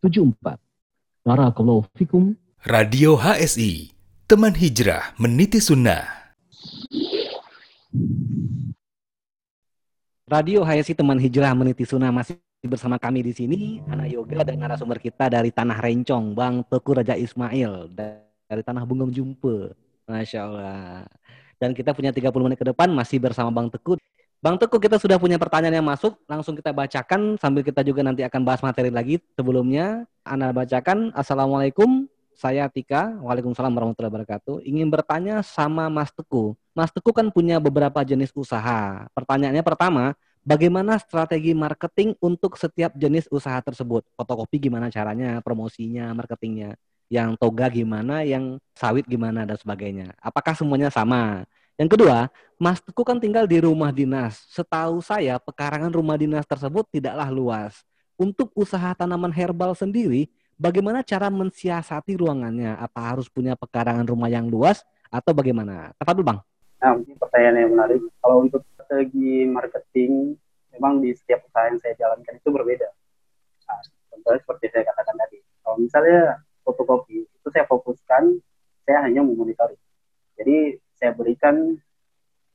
37074. Barakallahu fikum. Radio HSI, teman hijrah meniti sunnah. Radio HSI Teman Hijrah Meniti Sunnah masih bersama kami di sini, anak yoga dan narasumber kita dari Tanah Rencong, Bang Teku Raja Ismail, da- dari Tanah Bungung Jumpe. Masya Allah. Dan kita punya 30 menit ke depan masih bersama Bang Teku. Bang Teku, kita sudah punya pertanyaan yang masuk, langsung kita bacakan sambil kita juga nanti akan bahas materi lagi. Sebelumnya, Anda bacakan, Assalamualaikum, saya Tika, Waalaikumsalam warahmatullahi wabarakatuh. Ingin bertanya sama Mas Teku. Mas Teku kan punya beberapa jenis usaha. Pertanyaannya pertama, bagaimana strategi marketing untuk setiap jenis usaha tersebut? Fotokopi gimana caranya, promosinya, marketingnya? Yang toga gimana, yang sawit gimana, dan sebagainya. Apakah semuanya sama? Yang kedua, Mas Teku kan tinggal di rumah dinas. Setahu saya, pekarangan rumah dinas tersebut tidaklah luas. Untuk usaha tanaman herbal sendiri, bagaimana cara mensiasati ruangannya? Apa harus punya pekarangan rumah yang luas atau bagaimana? Apa dulu, Bang? Nah, ini pertanyaan yang menarik. Kalau untuk strategi marketing, memang di setiap usaha yang saya jalankan itu berbeda. Nah, contohnya seperti saya katakan tadi. Kalau misalnya fotokopi, itu saya fokuskan, saya hanya memonitoring. Jadi, saya berikan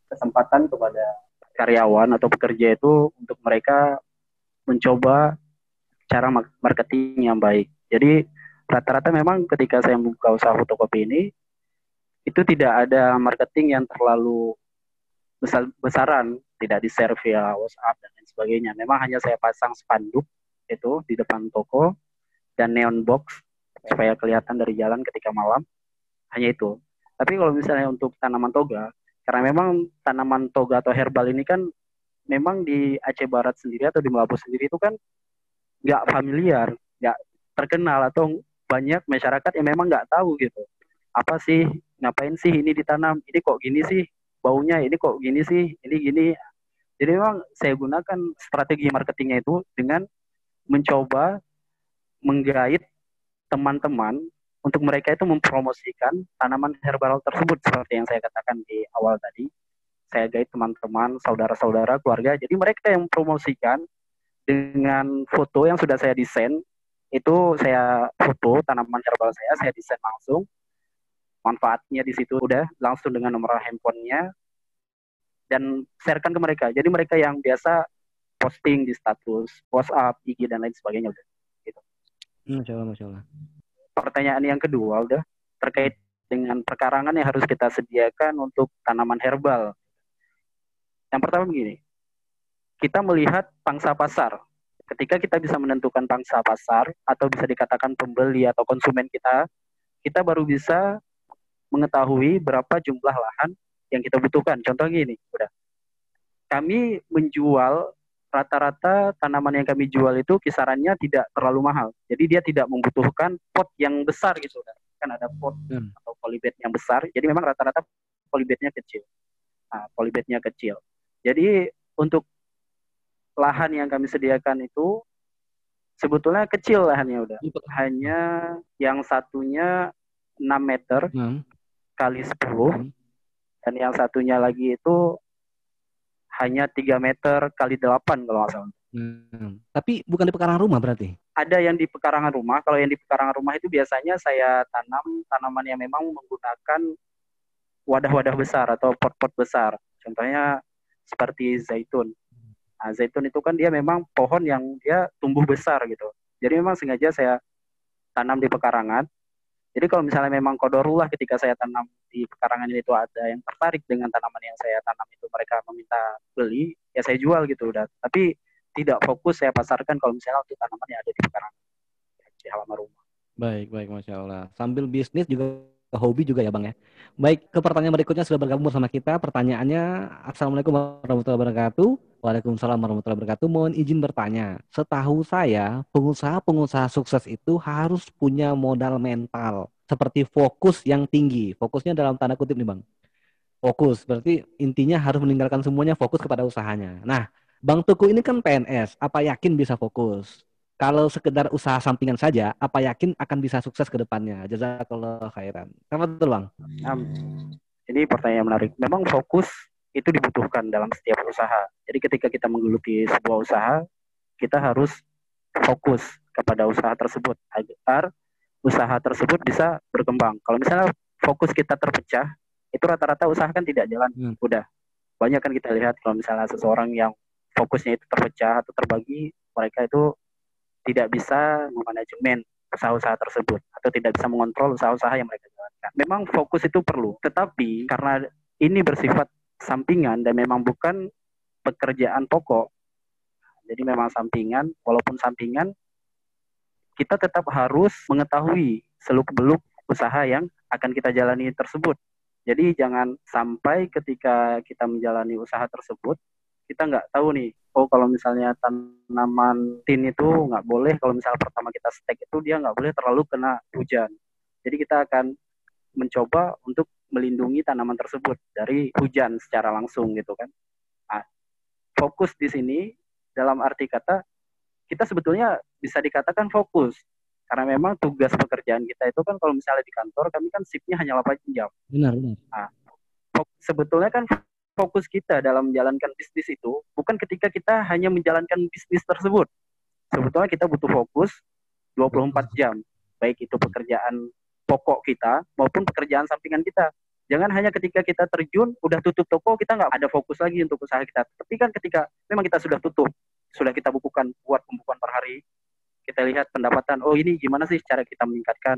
kesempatan kepada karyawan atau pekerja itu untuk mereka mencoba cara ma- marketing yang baik. Jadi, rata-rata memang ketika saya membuka usaha fotokopi ini, itu tidak ada marketing yang terlalu besar besaran, tidak di share via WhatsApp dan lain sebagainya. Memang hanya saya pasang spanduk itu di depan toko dan neon box supaya kelihatan dari jalan ketika malam. Hanya itu. Tapi kalau misalnya untuk tanaman toga, karena memang tanaman toga atau herbal ini kan memang di Aceh Barat sendiri atau di Melabu sendiri itu kan nggak familiar, nggak terkenal atau banyak masyarakat yang memang nggak tahu gitu. Apa sih ngapain sih ini ditanam? Ini kok gini sih baunya? Ini kok gini sih? Ini gini. Jadi memang saya gunakan strategi marketingnya itu dengan mencoba menggait teman-teman untuk mereka itu mempromosikan tanaman herbal tersebut seperti yang saya katakan di awal tadi saya gait teman-teman saudara-saudara keluarga jadi mereka yang mempromosikan dengan foto yang sudah saya desain itu saya foto tanaman herbal saya saya desain langsung manfaatnya di situ udah langsung dengan nomor handphonenya dan sharekan ke mereka. Jadi mereka yang biasa posting di status WhatsApp, IG dan lain sebagainya udah. Masya Allah, Masya Allah. Pertanyaan yang kedua udah terkait dengan perkarangan yang harus kita sediakan untuk tanaman herbal. Yang pertama begini, kita melihat pangsa pasar. Ketika kita bisa menentukan pangsa pasar atau bisa dikatakan pembeli atau konsumen kita, kita baru bisa mengetahui berapa jumlah lahan yang kita butuhkan. Contoh gini, udah. Kami menjual rata-rata tanaman yang kami jual itu kisarannya tidak terlalu mahal. Jadi dia tidak membutuhkan pot yang besar gitu. Kan ada pot Hmm. atau polybag yang besar. Jadi memang rata-rata polybagnya kecil. Nah, polybagnya kecil. Jadi untuk lahan yang kami sediakan itu sebetulnya kecil lahannya udah. Hanya yang satunya 6 meter Hmm. kali 10 Hmm. dan yang satunya lagi itu hanya 3 meter kali 8 kalau nggak salah. Hmm. Tapi bukan di pekarangan rumah berarti. Ada yang di pekarangan rumah, kalau yang di pekarangan rumah itu biasanya saya tanam tanaman yang memang menggunakan wadah-wadah besar atau pot-pot besar. Contohnya seperti zaitun. Nah, zaitun itu kan dia memang pohon yang dia tumbuh besar gitu. Jadi memang sengaja saya tanam di pekarangan. Jadi kalau misalnya memang kodorullah ketika saya tanam di pekarangan itu ada yang tertarik dengan tanaman yang saya tanam itu mereka meminta beli, ya saya jual gitu udah. Tapi tidak fokus saya pasarkan kalau misalnya untuk tanaman yang ada di pekarangan di halaman rumah. Baik, baik, masya Allah. Sambil bisnis juga hobi juga ya bang ya. Baik, ke pertanyaan berikutnya sudah bergabung bersama kita. Pertanyaannya, Assalamualaikum warahmatullahi wabarakatuh. Waalaikumsalam warahmatullahi wabarakatuh. Mohon izin bertanya. Setahu saya, pengusaha-pengusaha sukses itu harus punya modal mental seperti fokus yang tinggi. Fokusnya dalam tanda kutip nih bang. Fokus, berarti intinya harus meninggalkan semuanya fokus kepada usahanya. Nah, Bang Tuku ini kan PNS, apa yakin bisa fokus? Kalau sekedar usaha sampingan saja, apa yakin akan bisa sukses ke depannya? Jazakallah khairan. Apa betul, Bang? Um, ini pertanyaan menarik. Memang fokus itu dibutuhkan dalam setiap usaha. Jadi ketika kita menggeluti sebuah usaha, kita harus fokus kepada usaha tersebut agar usaha tersebut bisa berkembang. Kalau misalnya fokus kita terpecah, itu rata-rata usaha kan tidak jalan. Hmm. Udah. Banyak kan kita lihat kalau misalnya seseorang yang fokusnya itu terpecah atau terbagi, mereka itu tidak bisa memanajemen usaha-usaha tersebut atau tidak bisa mengontrol usaha-usaha yang mereka jalankan. Memang fokus itu perlu, tetapi karena ini bersifat sampingan dan memang bukan pekerjaan pokok, jadi memang sampingan, walaupun sampingan, kita tetap harus mengetahui seluk-beluk usaha yang akan kita jalani tersebut. Jadi jangan sampai ketika kita menjalani usaha tersebut, kita nggak tahu nih, oh kalau misalnya tanaman tin itu nggak boleh, kalau misalnya pertama kita stek itu dia nggak boleh terlalu kena hujan. Jadi kita akan mencoba untuk melindungi tanaman tersebut dari hujan secara langsung gitu kan. Nah, fokus di sini dalam arti kata kita sebetulnya bisa dikatakan fokus karena memang tugas pekerjaan kita itu kan kalau misalnya di kantor kami kan shiftnya hanya 8 jam. Benar, benar. Sebetulnya kan fokus kita dalam menjalankan bisnis itu bukan ketika kita hanya menjalankan bisnis tersebut. Sebetulnya kita butuh fokus 24 jam, baik itu pekerjaan pokok kita maupun pekerjaan sampingan kita. Jangan hanya ketika kita terjun, udah tutup toko, kita nggak ada fokus lagi untuk usaha kita. Tapi kan ketika memang kita sudah tutup, sudah kita bukukan, buat pembukuan per hari, kita lihat pendapatan, oh ini gimana sih cara kita meningkatkan,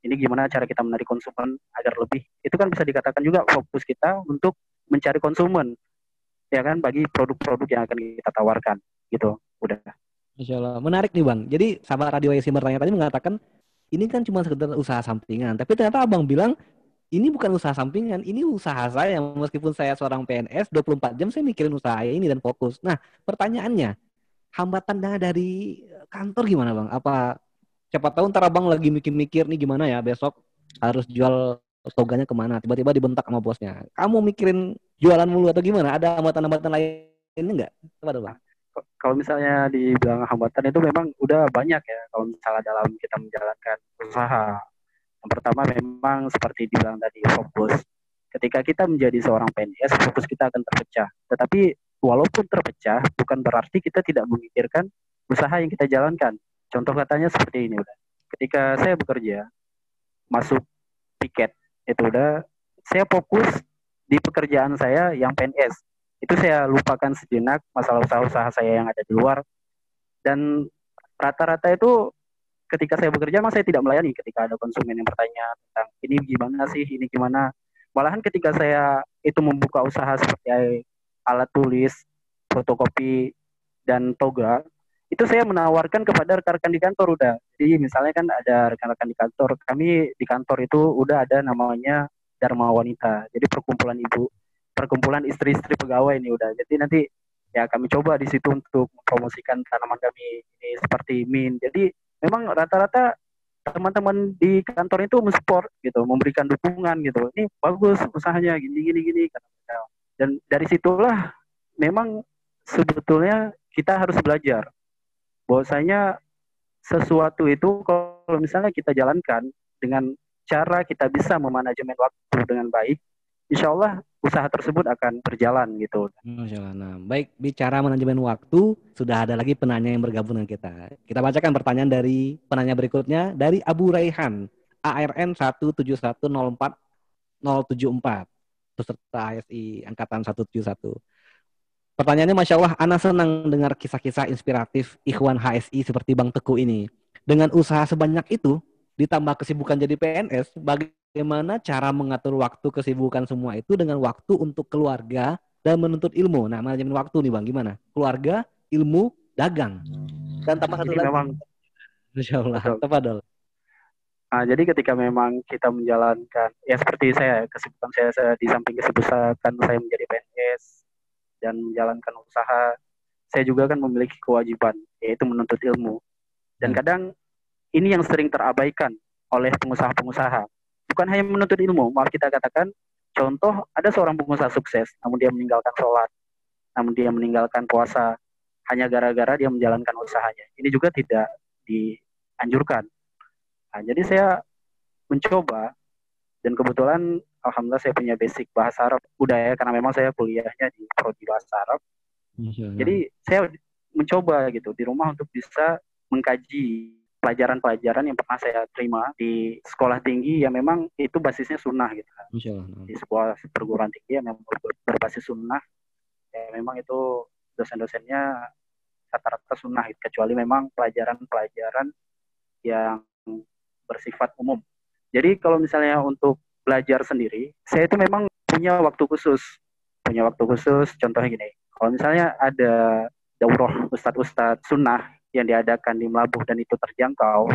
ini gimana cara kita menarik konsumen agar lebih. Itu kan bisa dikatakan juga fokus kita untuk mencari konsumen, ya kan, bagi produk-produk yang akan kita tawarkan, gitu. Udah. Masya Allah. Menarik nih Bang. Jadi sahabat Radio Yasin bertanya tadi mengatakan, ini kan cuma sekedar usaha sampingan. Tapi ternyata Abang bilang, ini bukan usaha sampingan, ini usaha saya. Meskipun saya seorang PNS, 24 jam saya mikirin usaha ini dan fokus. Nah, pertanyaannya, hambatannya dari kantor gimana Bang? Apa siapa tahu ntar Abang lagi mikir-mikir nih gimana ya besok harus jual toganya ke mana? Tiba-tiba dibentak sama bosnya. Kamu mikirin jualan mulu atau gimana? Ada hambatan-hambatan lainnya nggak? Coba Bang. Kalau misalnya dibilang hambatan itu memang udah banyak ya. Kalau misalnya dalam kita menjalankan usaha. Yang pertama memang seperti dibilang tadi fokus. Ketika kita menjadi seorang PNS, fokus kita akan terpecah. Tetapi walaupun terpecah, bukan berarti kita tidak memikirkan usaha yang kita jalankan. Contoh katanya seperti ini udah. Ketika saya bekerja, masuk piket, itu udah saya fokus di pekerjaan saya yang PNS. Itu saya lupakan sejenak masalah usaha-usaha saya yang ada di luar. Dan rata-rata itu ketika saya bekerja memang saya tidak melayani ketika ada konsumen yang bertanya tentang ini gimana sih, ini gimana. Malahan ketika saya itu membuka usaha seperti alat tulis, fotokopi, dan toga, itu saya menawarkan kepada rekan-rekan di kantor udah. Jadi misalnya kan ada rekan-rekan di kantor, kami di kantor itu udah ada namanya Dharma Wanita. Jadi perkumpulan ibu, perkumpulan istri-istri pegawai ini udah. Jadi nanti ya kami coba di situ untuk mempromosikan tanaman kami ini seperti min. Jadi memang rata-rata teman-teman di kantor itu mensupport gitu, memberikan dukungan gitu. Ini bagus usahanya gini gini gini Dan dari situlah memang sebetulnya kita harus belajar bahwasanya sesuatu itu kalau misalnya kita jalankan dengan cara kita bisa memanajemen waktu dengan baik, insya Allah usaha tersebut akan berjalan gitu. Masya. Nah, baik bicara manajemen waktu, sudah ada lagi penanya yang bergabung dengan kita. Kita bacakan pertanyaan dari penanya berikutnya dari Abu Raihan, ARN 17104 074 peserta ASI angkatan 171. Pertanyaannya Masya Allah, Ana senang dengar kisah-kisah inspiratif Ikhwan HSI seperti Bang Teguh ini. Dengan usaha sebanyak itu, ditambah kesibukan jadi PNS, bagaimana cara mengatur waktu kesibukan semua itu dengan waktu untuk keluarga dan menuntut ilmu? Nah, manajemen waktu nih Bang, gimana? Keluarga, ilmu, dagang. Dan tambah satu lagi. Memang, Masya Allah, tafadol. Nah, jadi ketika memang kita menjalankan, ya seperti saya, kesibukan saya, saya di samping kesibukan saya menjadi PNS dan menjalankan usaha, saya juga kan memiliki kewajiban, yaitu menuntut ilmu. Dan hmm. kadang ini yang sering terabaikan oleh pengusaha-pengusaha. Bukan hanya menuntut ilmu, maaf kita katakan, contoh ada seorang pengusaha sukses, namun dia meninggalkan sholat, namun dia meninggalkan puasa, hanya gara-gara dia menjalankan usahanya. Ini juga tidak dianjurkan Nah, jadi saya mencoba dan kebetulan alhamdulillah saya punya basic bahasa Arab udah ya karena memang saya kuliahnya di prodi bahasa Arab. Jadi saya mencoba gitu di rumah untuk bisa mengkaji pelajaran-pelajaran yang pernah saya terima di sekolah tinggi yang memang itu basisnya sunnah gitu kan. Di sebuah perguruan tinggi yang memang berbasis sunnah ya memang itu dosen-dosennya rata-rata sunnah gitu. kecuali memang pelajaran-pelajaran yang bersifat umum. Jadi kalau misalnya untuk belajar sendiri, saya itu memang punya waktu khusus. Punya waktu khusus, contohnya gini. Kalau misalnya ada daurah ustadz-ustadz sunnah yang diadakan di Melabuh dan itu terjangkau,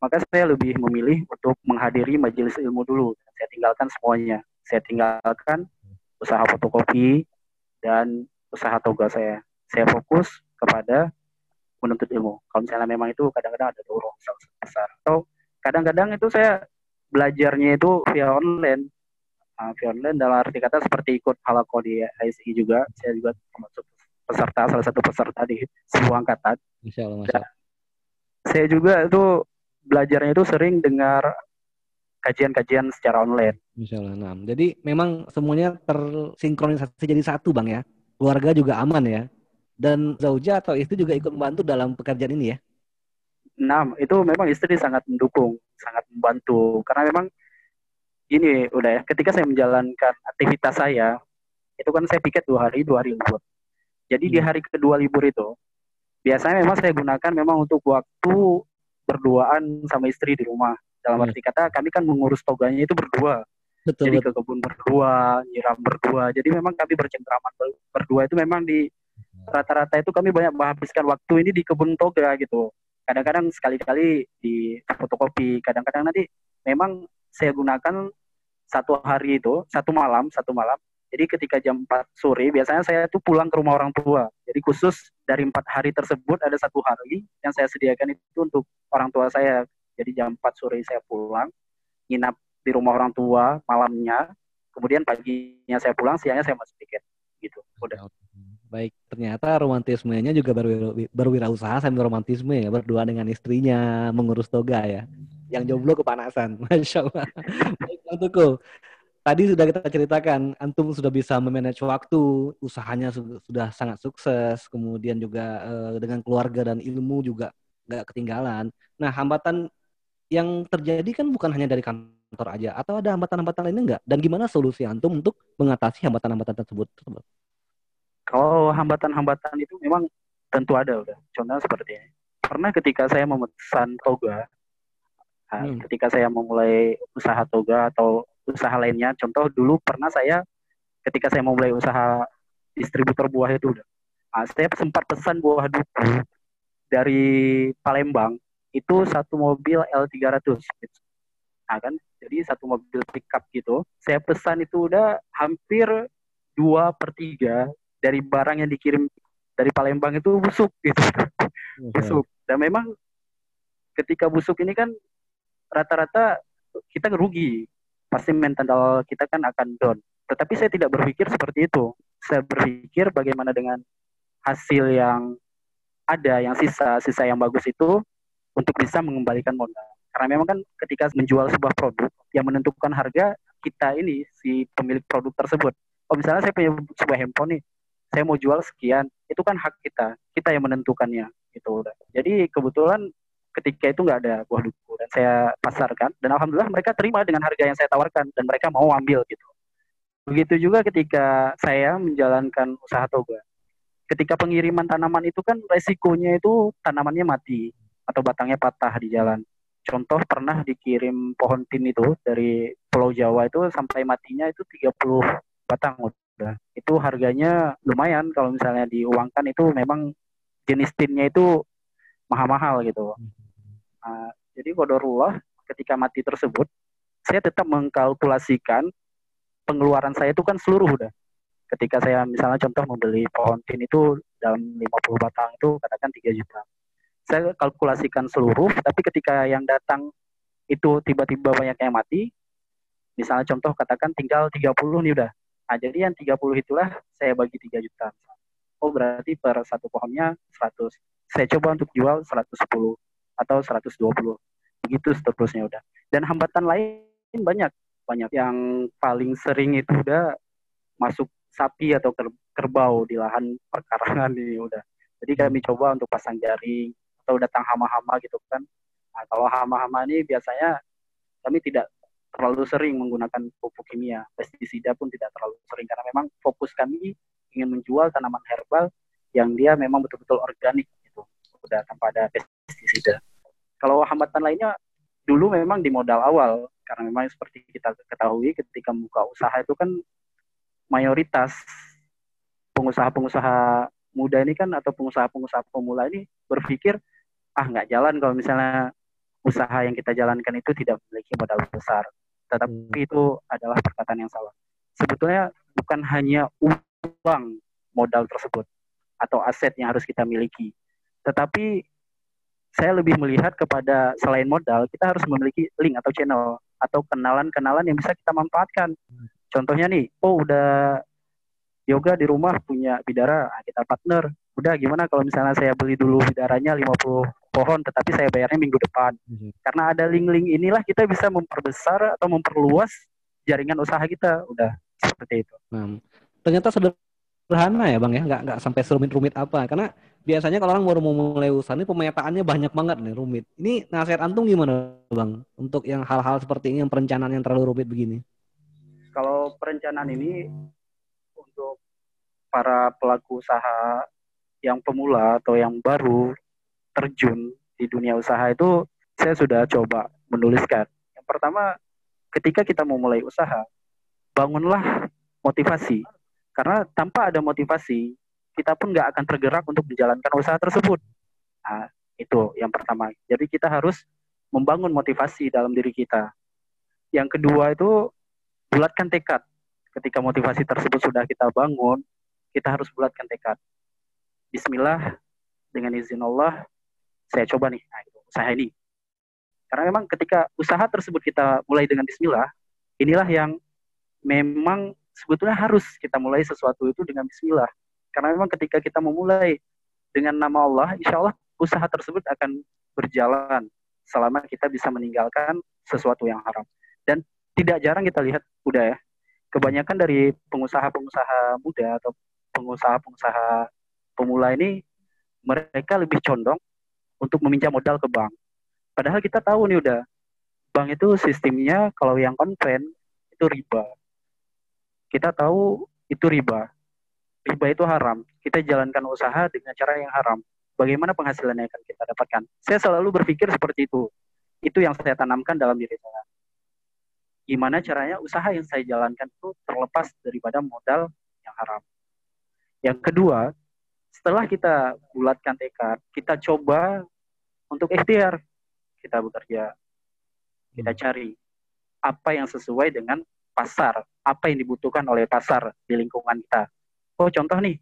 maka saya lebih memilih untuk menghadiri majelis ilmu dulu. Saya tinggalkan semuanya. Saya tinggalkan usaha fotokopi dan usaha toga saya. Saya fokus kepada menuntut ilmu. Kalau misalnya memang itu kadang-kadang ada daurah besar atau kadang-kadang itu saya belajarnya itu via online uh, via online dalam arti kata seperti ikut halako di ISI juga saya juga termasuk peserta salah satu peserta di sebuah angkatan Masya Allah, saya juga itu belajarnya itu sering dengar kajian-kajian secara online. Insya Allah. Nah, jadi memang semuanya tersinkronisasi jadi satu, Bang ya. Keluarga juga aman ya. Dan Zauja atau itu juga ikut membantu dalam pekerjaan ini ya? Nah, itu memang istri sangat mendukung, sangat membantu. Karena memang ini udah ya, ketika saya menjalankan aktivitas saya, itu kan saya piket dua hari, dua hari libur. Jadi hmm. di hari kedua libur itu, biasanya memang saya gunakan memang untuk waktu berduaan sama istri di rumah. Dalam hmm. arti kata, kami kan mengurus toganya itu berdua. Betul, Jadi ke kebun berdua, nyiram berdua. Jadi memang kami bercengkraman berdua itu memang di rata-rata itu kami banyak menghabiskan waktu ini di kebun toga gitu kadang-kadang sekali-kali di fotokopi kadang-kadang nanti memang saya gunakan satu hari itu satu malam satu malam. Jadi ketika jam 4 sore biasanya saya tuh pulang ke rumah orang tua. Jadi khusus dari empat hari tersebut ada satu hari yang saya sediakan itu untuk orang tua saya. Jadi jam 4 sore saya pulang nginap di rumah orang tua malamnya. Kemudian paginya saya pulang siangnya saya masuk tiket. Gitu. Udah Baik, ternyata romantismenya juga berwira, berwirausaha sambil romantisme ya, berdua dengan istrinya, mengurus toga ya. Yang jomblo kepanasan, <laughs> Masya Allah. Baik, Bang Tuku. Tadi sudah kita ceritakan, Antum sudah bisa memanage waktu, usahanya sudah sangat sukses, kemudian juga eh, dengan keluarga dan ilmu juga nggak ketinggalan. Nah, hambatan yang terjadi kan bukan hanya dari kantor aja, atau ada hambatan-hambatan lainnya enggak? Dan gimana solusi Antum untuk mengatasi hambatan-hambatan tersebut? Kalau hambatan-hambatan itu memang tentu ada udah. Contohnya seperti ini. Pernah ketika saya memesan toga, nah, hmm. ketika saya memulai usaha toga atau usaha lainnya, contoh dulu pernah saya ketika saya memulai usaha distributor buah itu udah, nah, saya sempat pesan buah duku dari Palembang itu satu mobil L300 Nah kan, jadi satu mobil pickup gitu. Saya pesan itu udah hampir dua per tiga dari barang yang dikirim dari Palembang itu busuk gitu. Busuk. Dan memang ketika busuk ini kan rata-rata kita rugi pasti mental kita kan akan down. Tetapi saya tidak berpikir seperti itu. Saya berpikir bagaimana dengan hasil yang ada yang sisa sisa yang bagus itu untuk bisa mengembalikan modal. Karena memang kan ketika menjual sebuah produk yang menentukan harga kita ini si pemilik produk tersebut. Oh misalnya saya punya sebuah handphone nih, saya mau jual sekian, itu kan hak kita, kita yang menentukannya gitu. Jadi kebetulan ketika itu nggak ada buah duku dan saya pasarkan dan alhamdulillah mereka terima dengan harga yang saya tawarkan dan mereka mau ambil gitu. Begitu juga ketika saya menjalankan usaha toga. Ketika pengiriman tanaman itu kan resikonya itu tanamannya mati atau batangnya patah di jalan. Contoh pernah dikirim pohon tin itu dari Pulau Jawa itu sampai matinya itu 30 batang udah. Itu harganya lumayan kalau misalnya diuangkan itu memang jenis tinnya itu mahal-mahal gitu. Nah, jadi kodorullah ketika mati tersebut, saya tetap mengkalkulasikan pengeluaran saya itu kan seluruh udah. Ketika saya misalnya contoh membeli pohon tin itu dalam 50 batang itu katakan 3 juta saya kalkulasikan seluruh, tapi ketika yang datang itu tiba-tiba banyak yang mati, misalnya contoh katakan tinggal 30 nih udah. Nah, jadi yang 30 itulah saya bagi 3 juta. Oh, berarti per satu pohonnya 100. Saya coba untuk jual 110 atau 120. Begitu seterusnya udah. Dan hambatan lain banyak. Banyak yang paling sering itu udah masuk sapi atau kerbau di lahan perkarangan <laughs> ini udah. Jadi kami coba untuk pasang jaring, atau datang hama-hama gitu kan. Nah, kalau hama-hama ini biasanya kami tidak terlalu sering menggunakan pupuk kimia, pestisida pun tidak terlalu sering karena memang fokus kami ingin menjual tanaman herbal yang dia memang betul-betul organik gitu, udah tanpa ada pestisida. Kalau hambatan lainnya dulu memang di modal awal karena memang seperti kita ketahui ketika membuka usaha itu kan mayoritas pengusaha-pengusaha muda ini kan atau pengusaha-pengusaha pemula ini berpikir ah nggak jalan kalau misalnya usaha yang kita jalankan itu tidak memiliki modal besar. Tetapi hmm. itu adalah perkataan yang salah. Sebetulnya bukan hanya uang modal tersebut atau aset yang harus kita miliki. Tetapi saya lebih melihat kepada selain modal, kita harus memiliki link atau channel atau kenalan-kenalan yang bisa kita manfaatkan. Hmm. Contohnya nih, oh udah yoga di rumah punya bidara, nah, kita partner. Udah gimana kalau misalnya saya beli dulu bidaranya 50 pohon tetapi saya bayarnya minggu depan. Hmm. Karena ada link-link inilah kita bisa memperbesar atau memperluas jaringan usaha kita. Udah seperti itu. Nah, ternyata sederhana ya bang ya, nggak nggak sampai serumit-rumit apa. Karena biasanya kalau orang baru mau mulai usaha ini pemetaannya banyak banget nih rumit. Ini nasihat antum gimana bang untuk yang hal-hal seperti ini, yang perencanaan yang terlalu rumit begini? Kalau perencanaan ini untuk para pelaku usaha yang pemula atau yang baru terjun di dunia usaha itu saya sudah coba menuliskan. Yang pertama, ketika kita mau mulai usaha, bangunlah motivasi. Karena tanpa ada motivasi, kita pun nggak akan tergerak untuk menjalankan usaha tersebut. Nah, itu yang pertama. Jadi kita harus membangun motivasi dalam diri kita. Yang kedua itu bulatkan tekad. Ketika motivasi tersebut sudah kita bangun, kita harus bulatkan tekad. Bismillah, dengan izin Allah, saya coba nih nah, itu, usaha ini. Karena memang ketika usaha tersebut kita mulai dengan Bismillah, inilah yang memang sebetulnya harus kita mulai sesuatu itu dengan Bismillah. Karena memang ketika kita memulai dengan nama Allah, insya Allah usaha tersebut akan berjalan selama kita bisa meninggalkan sesuatu yang haram. Dan tidak jarang kita lihat, udah ya, kebanyakan dari pengusaha-pengusaha muda atau pengusaha-pengusaha pemula ini mereka lebih condong untuk meminjam modal ke bank. Padahal kita tahu nih udah, bank itu sistemnya kalau yang konven itu riba. Kita tahu itu riba. Riba itu haram. Kita jalankan usaha dengan cara yang haram. Bagaimana penghasilan yang akan kita dapatkan? Saya selalu berpikir seperti itu. Itu yang saya tanamkan dalam diri saya. Gimana caranya usaha yang saya jalankan itu terlepas daripada modal yang haram. Yang kedua, setelah kita bulatkan tekad, kita coba untuk ikhtiar. Kita bekerja, kita hmm. cari apa yang sesuai dengan pasar, apa yang dibutuhkan oleh pasar di lingkungan kita. Oh, contoh nih,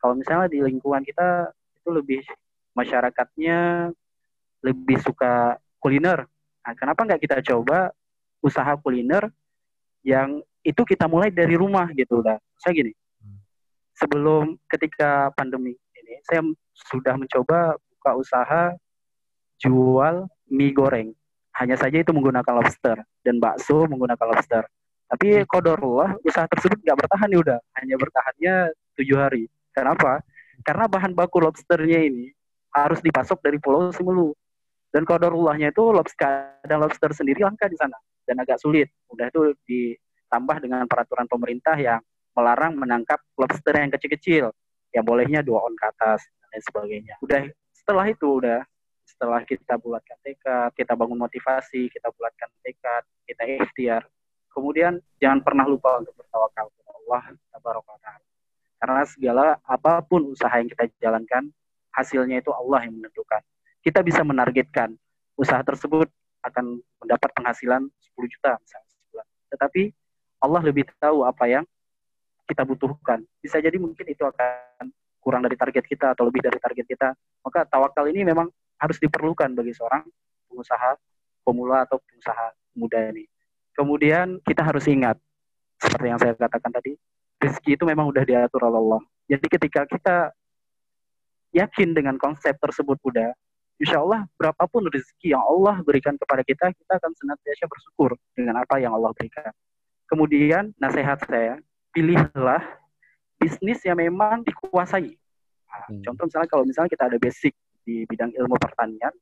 kalau misalnya di lingkungan kita itu lebih masyarakatnya lebih suka kuliner. Nah, kenapa nggak kita coba usaha kuliner yang itu kita mulai dari rumah gitu udah. Saya gini, sebelum ketika pandemi ini saya sudah mencoba buka usaha jual mie goreng hanya saja itu menggunakan lobster dan bakso menggunakan lobster. Tapi kodorullah usaha tersebut nggak bertahan nih udah, hanya bertahannya tujuh hari. Kenapa? Karena bahan baku lobsternya ini harus dipasok dari Pulau Simelu. Dan kodorullahnya itu lobster dan lobster sendiri langka di sana dan agak sulit. Udah itu ditambah dengan peraturan pemerintah yang melarang menangkap lobster yang kecil-kecil, yang bolehnya dua on ke atas dan lain sebagainya. Udah setelah itu udah setelah kita bulatkan tekad, kita bangun motivasi, kita bulatkan tekad, kita ikhtiar. Kemudian jangan pernah lupa untuk bertawakal kepada Allah taala. Karena segala apa pun usaha yang kita jalankan, hasilnya itu Allah yang menentukan. Kita bisa menargetkan usaha tersebut akan mendapat penghasilan 10 juta misalnya sebulan. Tetapi Allah lebih tahu apa yang kita butuhkan. Bisa jadi mungkin itu akan kurang dari target kita atau lebih dari target kita. Maka tawakal ini memang harus diperlukan bagi seorang pengusaha pemula atau pengusaha muda ini. Kemudian kita harus ingat, seperti yang saya katakan tadi, rezeki itu memang udah diatur oleh Allah. Jadi ketika kita yakin dengan konsep tersebut udah, insya Allah berapapun rezeki yang Allah berikan kepada kita, kita akan senantiasa bersyukur dengan apa yang Allah berikan. Kemudian nasihat saya, pilihlah bisnis yang memang dikuasai. Nah, hmm. Contoh misalnya kalau misalnya kita ada basic di bidang ilmu pertanian,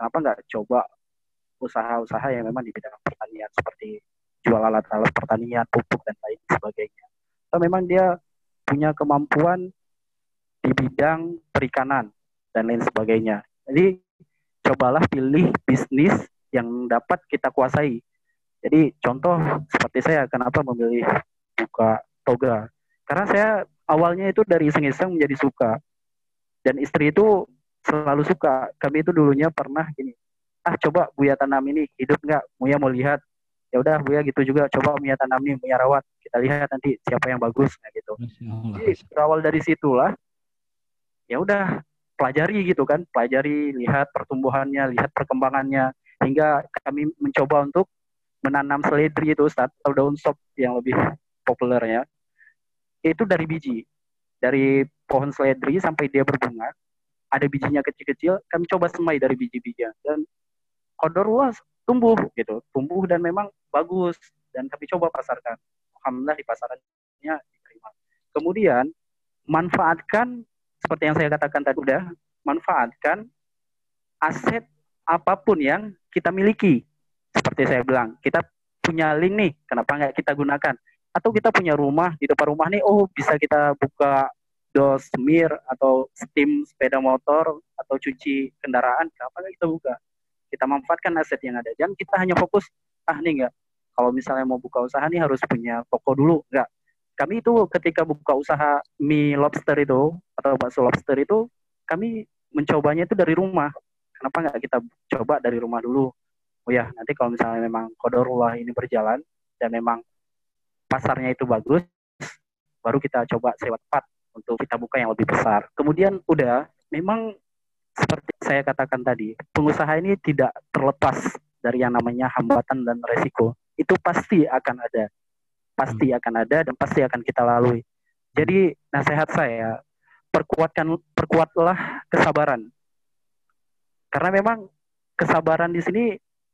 kenapa nggak coba usaha-usaha yang memang di bidang pertanian seperti jual alat-alat pertanian, pupuk dan lain sebagainya. Atau memang dia punya kemampuan di bidang perikanan dan lain sebagainya. Jadi cobalah pilih bisnis yang dapat kita kuasai. Jadi contoh seperti saya kenapa memilih buka toga. Karena saya awalnya itu dari iseng-iseng menjadi suka. Dan istri itu selalu suka. Kami itu dulunya pernah gini, ah coba Buya tanam ini hidup nggak? Buya mau lihat. Ya udah Buya gitu juga coba Buya tanam ini, Buya rawat. Kita lihat nanti siapa yang bagus nah gitu. Jadi berawal dari situlah ya udah pelajari gitu kan, pelajari lihat pertumbuhannya, lihat perkembangannya hingga kami mencoba untuk menanam seledri itu atau daun sop yang lebih populernya itu dari biji dari pohon seledri sampai dia berbunga ada bijinya kecil-kecil, kami coba semai dari biji-bijian dan kodor luas tumbuh gitu, tumbuh dan memang bagus dan kami coba pasarkan. Alhamdulillah di pasarannya diterima. Kemudian manfaatkan seperti yang saya katakan tadi udah, manfaatkan aset apa pun yang kita miliki. Seperti saya bilang, kita punya link nih, kenapa nggak kita gunakan? Atau kita punya rumah di depan rumah nih, oh bisa kita buka dos mir atau steam sepeda motor atau cuci kendaraan kenapa kita buka? Kita manfaatkan aset yang ada. Jangan kita hanya fokus ah nih enggak kalau misalnya mau buka usaha nih harus punya toko dulu. Enggak kami itu ketika buka usaha mie lobster itu atau bakso lobster itu kami mencobanya itu dari rumah. Kenapa nggak kita coba dari rumah dulu? Oh ya nanti kalau misalnya memang kodorullah ini berjalan dan memang pasarnya itu bagus baru kita coba sewa tempat untuk kita buka yang lebih besar. Kemudian udah, memang seperti saya katakan tadi, pengusaha ini tidak terlepas dari yang namanya hambatan dan resiko. Itu pasti akan ada. Pasti hmm. akan ada dan pasti akan kita lalui. Jadi nasihat saya, perkuatkan perkuatlah kesabaran. Karena memang kesabaran di sini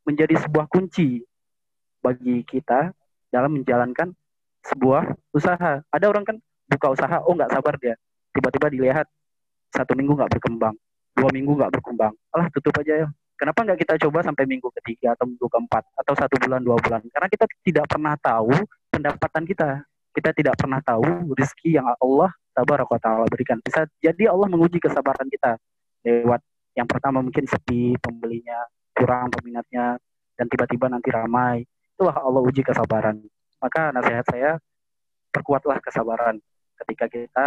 menjadi sebuah kunci bagi kita dalam menjalankan sebuah usaha. Ada orang kan buka usaha oh nggak sabar dia. Tiba-tiba dilihat satu minggu nggak berkembang dua minggu nggak berkembang. Alah tutup aja ya. Kenapa nggak kita coba sampai minggu ketiga atau minggu keempat atau satu bulan dua bulan? Karena kita tidak pernah tahu pendapatan kita. Kita tidak pernah tahu rezeki yang Allah sabar taala berikan. Bisa jadi Allah menguji kesabaran kita lewat yang pertama mungkin sepi pembelinya kurang peminatnya dan tiba-tiba nanti ramai. Itulah Allah uji kesabaran maka nasihat saya perkuatlah kesabaran ketika kita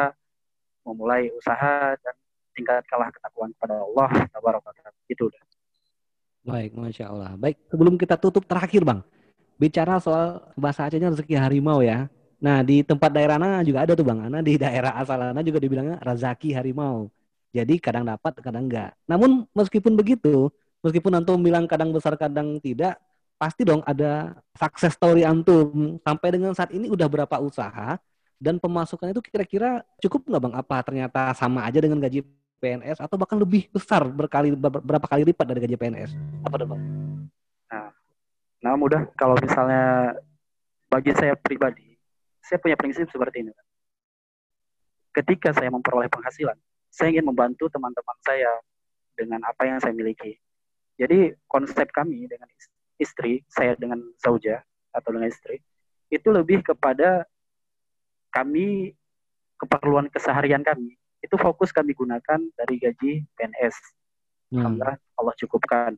memulai usaha dan tingkatkanlah ketakwaan kepada Allah itu udah. Baik, masya Allah. Baik, sebelum kita tutup terakhir bang, bicara soal bahasa Acehnya rezeki harimau ya. Nah di tempat daerah Ana juga ada tuh bang, Ana di daerah asal Ana juga dibilangnya rezeki harimau. Jadi kadang dapat, kadang enggak. Namun meskipun begitu, meskipun antum bilang kadang besar, kadang tidak, pasti dong ada sukses story antum sampai dengan saat ini udah berapa usaha dan pemasukan itu kira-kira cukup nggak bang? Apa ternyata sama aja dengan gaji PNS atau bahkan lebih besar berkali berapa kali lipat dari gaji PNS? Apa tuh bang? Nah, Nah, mudah kalau misalnya bagi saya pribadi, saya punya prinsip seperti ini. Ketika saya memperoleh penghasilan, saya ingin membantu teman-teman saya dengan apa yang saya miliki. Jadi konsep kami dengan istri, saya dengan Sauja atau dengan istri, itu lebih kepada kami keperluan keseharian kami itu fokus kami gunakan dari gaji PNS. Hmm. Alhamdulillah Allah cukupkan.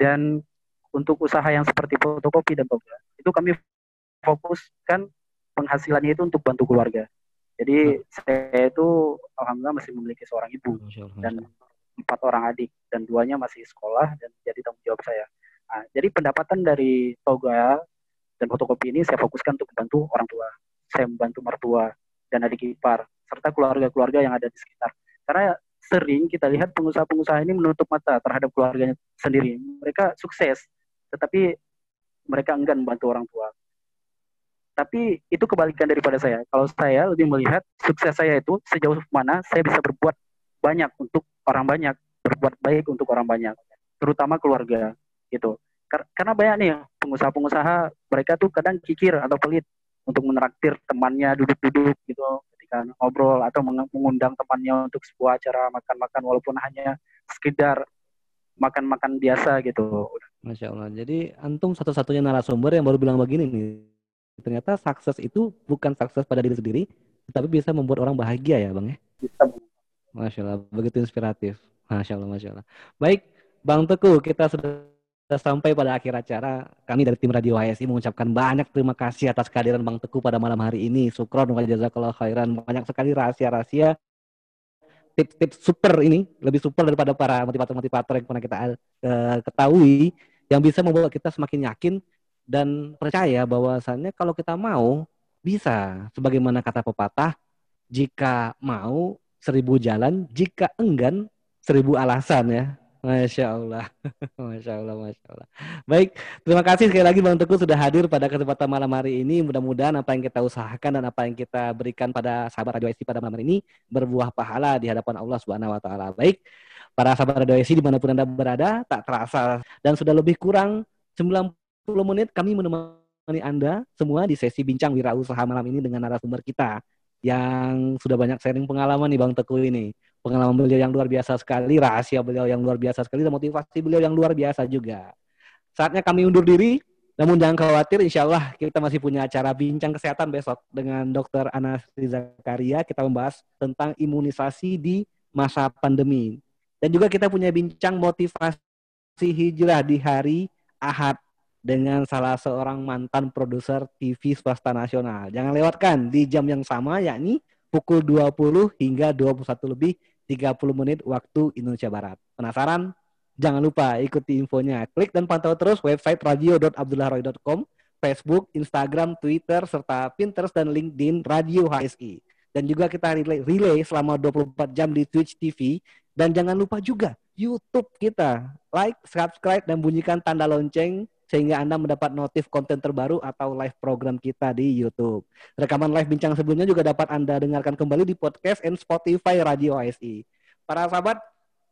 Dan untuk usaha yang seperti fotokopi dan toga itu kami fokuskan penghasilannya itu untuk bantu keluarga. Jadi hmm. saya itu alhamdulillah masih memiliki seorang ibu dan empat orang adik dan duanya masih sekolah dan jadi tanggung jawab saya. Nah, jadi pendapatan dari toga dan fotokopi ini saya fokuskan untuk membantu orang tua. Saya membantu mertua dan adik ipar serta keluarga-keluarga yang ada di sekitar. Karena sering kita lihat pengusaha-pengusaha ini menutup mata terhadap keluarganya sendiri. Mereka sukses, tetapi mereka enggan membantu orang tua. Tapi itu kebalikan daripada saya. Kalau saya lebih melihat sukses saya itu sejauh mana saya bisa berbuat banyak untuk orang banyak, berbuat baik untuk orang banyak, terutama keluarga gitu. Karena banyak nih pengusaha-pengusaha mereka tuh kadang kikir atau pelit untuk menraktir temannya duduk-duduk gitu ketika ngobrol atau mengundang temannya untuk sebuah acara makan-makan walaupun hanya sekedar makan-makan biasa gitu. Masya Allah. Jadi antum satu-satunya narasumber yang baru bilang begini nih. Ternyata sukses itu bukan sukses pada diri sendiri, tapi bisa membuat orang bahagia ya bang ya. Bisa. Masya Allah. Begitu inspiratif. Masya Allah, Masya Allah. Baik, Bang Teguh, kita sudah sudah sampai pada akhir acara. Kami dari tim Radio HSI mengucapkan banyak terima kasih atas kehadiran Bang Teguh pada malam hari ini. Sukron wa jazakallah khairan. Banyak sekali rahasia-rahasia tips-tips super ini lebih super daripada para motivator-motivator yang pernah kita uh, ketahui yang bisa membawa kita semakin yakin dan percaya bahwasannya kalau kita mau bisa sebagaimana kata pepatah jika mau seribu jalan jika enggan seribu alasan ya Masya Allah. <laughs> Masya Allah, Masya Allah. Baik, terima kasih sekali lagi Bang Teguh sudah hadir pada kesempatan malam hari ini. Mudah-mudahan apa yang kita usahakan dan apa yang kita berikan pada sahabat Radio IC pada malam hari ini berbuah pahala di hadapan Allah Subhanahu Wa Taala. Baik, para sahabat Radio IC di mana pun Anda berada, tak terasa dan sudah lebih kurang 90 menit kami menemani Anda semua di sesi bincang wirausaha malam ini dengan narasumber kita yang sudah banyak sharing pengalaman nih Bang Teguh ini pengalaman beliau yang luar biasa sekali, rahasia beliau yang luar biasa sekali, dan motivasi beliau yang luar biasa juga. Saatnya kami undur diri, namun jangan khawatir, insya Allah kita masih punya acara bincang kesehatan besok dengan Dr. Anas Zakaria. Kita membahas tentang imunisasi di masa pandemi. Dan juga kita punya bincang motivasi hijrah di hari Ahad dengan salah seorang mantan produser TV swasta nasional. Jangan lewatkan di jam yang sama, yakni pukul 20 hingga 21 lebih 30 menit waktu Indonesia Barat. Penasaran? Jangan lupa ikuti infonya. Klik dan pantau terus website radio.abdullahroy.com, Facebook, Instagram, Twitter, serta Pinterest dan LinkedIn Radio HSI. Dan juga kita relay, relay selama 24 jam di Twitch TV. Dan jangan lupa juga YouTube kita. Like, subscribe, dan bunyikan tanda lonceng sehingga Anda mendapat notif konten terbaru atau live program kita di YouTube. Rekaman live bincang sebelumnya juga dapat Anda dengarkan kembali di podcast and Spotify Radio ASI. Para sahabat,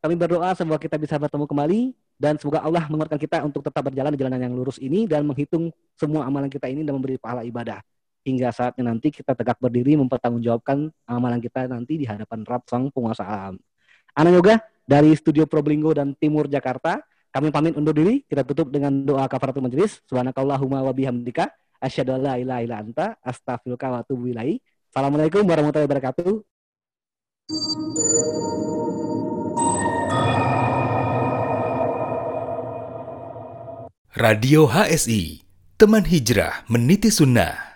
kami berdoa semoga kita bisa bertemu kembali dan semoga Allah menguatkan kita untuk tetap berjalan di jalanan yang lurus ini dan menghitung semua amalan kita ini dan memberi pahala ibadah. Hingga saatnya nanti kita tegak berdiri mempertanggungjawabkan amalan kita nanti di hadapan Rab Sang Penguasa Alam. Ana Yoga dari Studio Probolinggo dan Timur Jakarta. Kami pamit undur diri. Kita tutup dengan doa kafaratul majelis. Subhanakallahumma wa bihamdika asyhadu an la ilaha illa anta astaghfiruka wa atubu ilaik. Assalamualaikum warahmatullahi wabarakatuh. Radio HSI, teman hijrah meniti sunnah.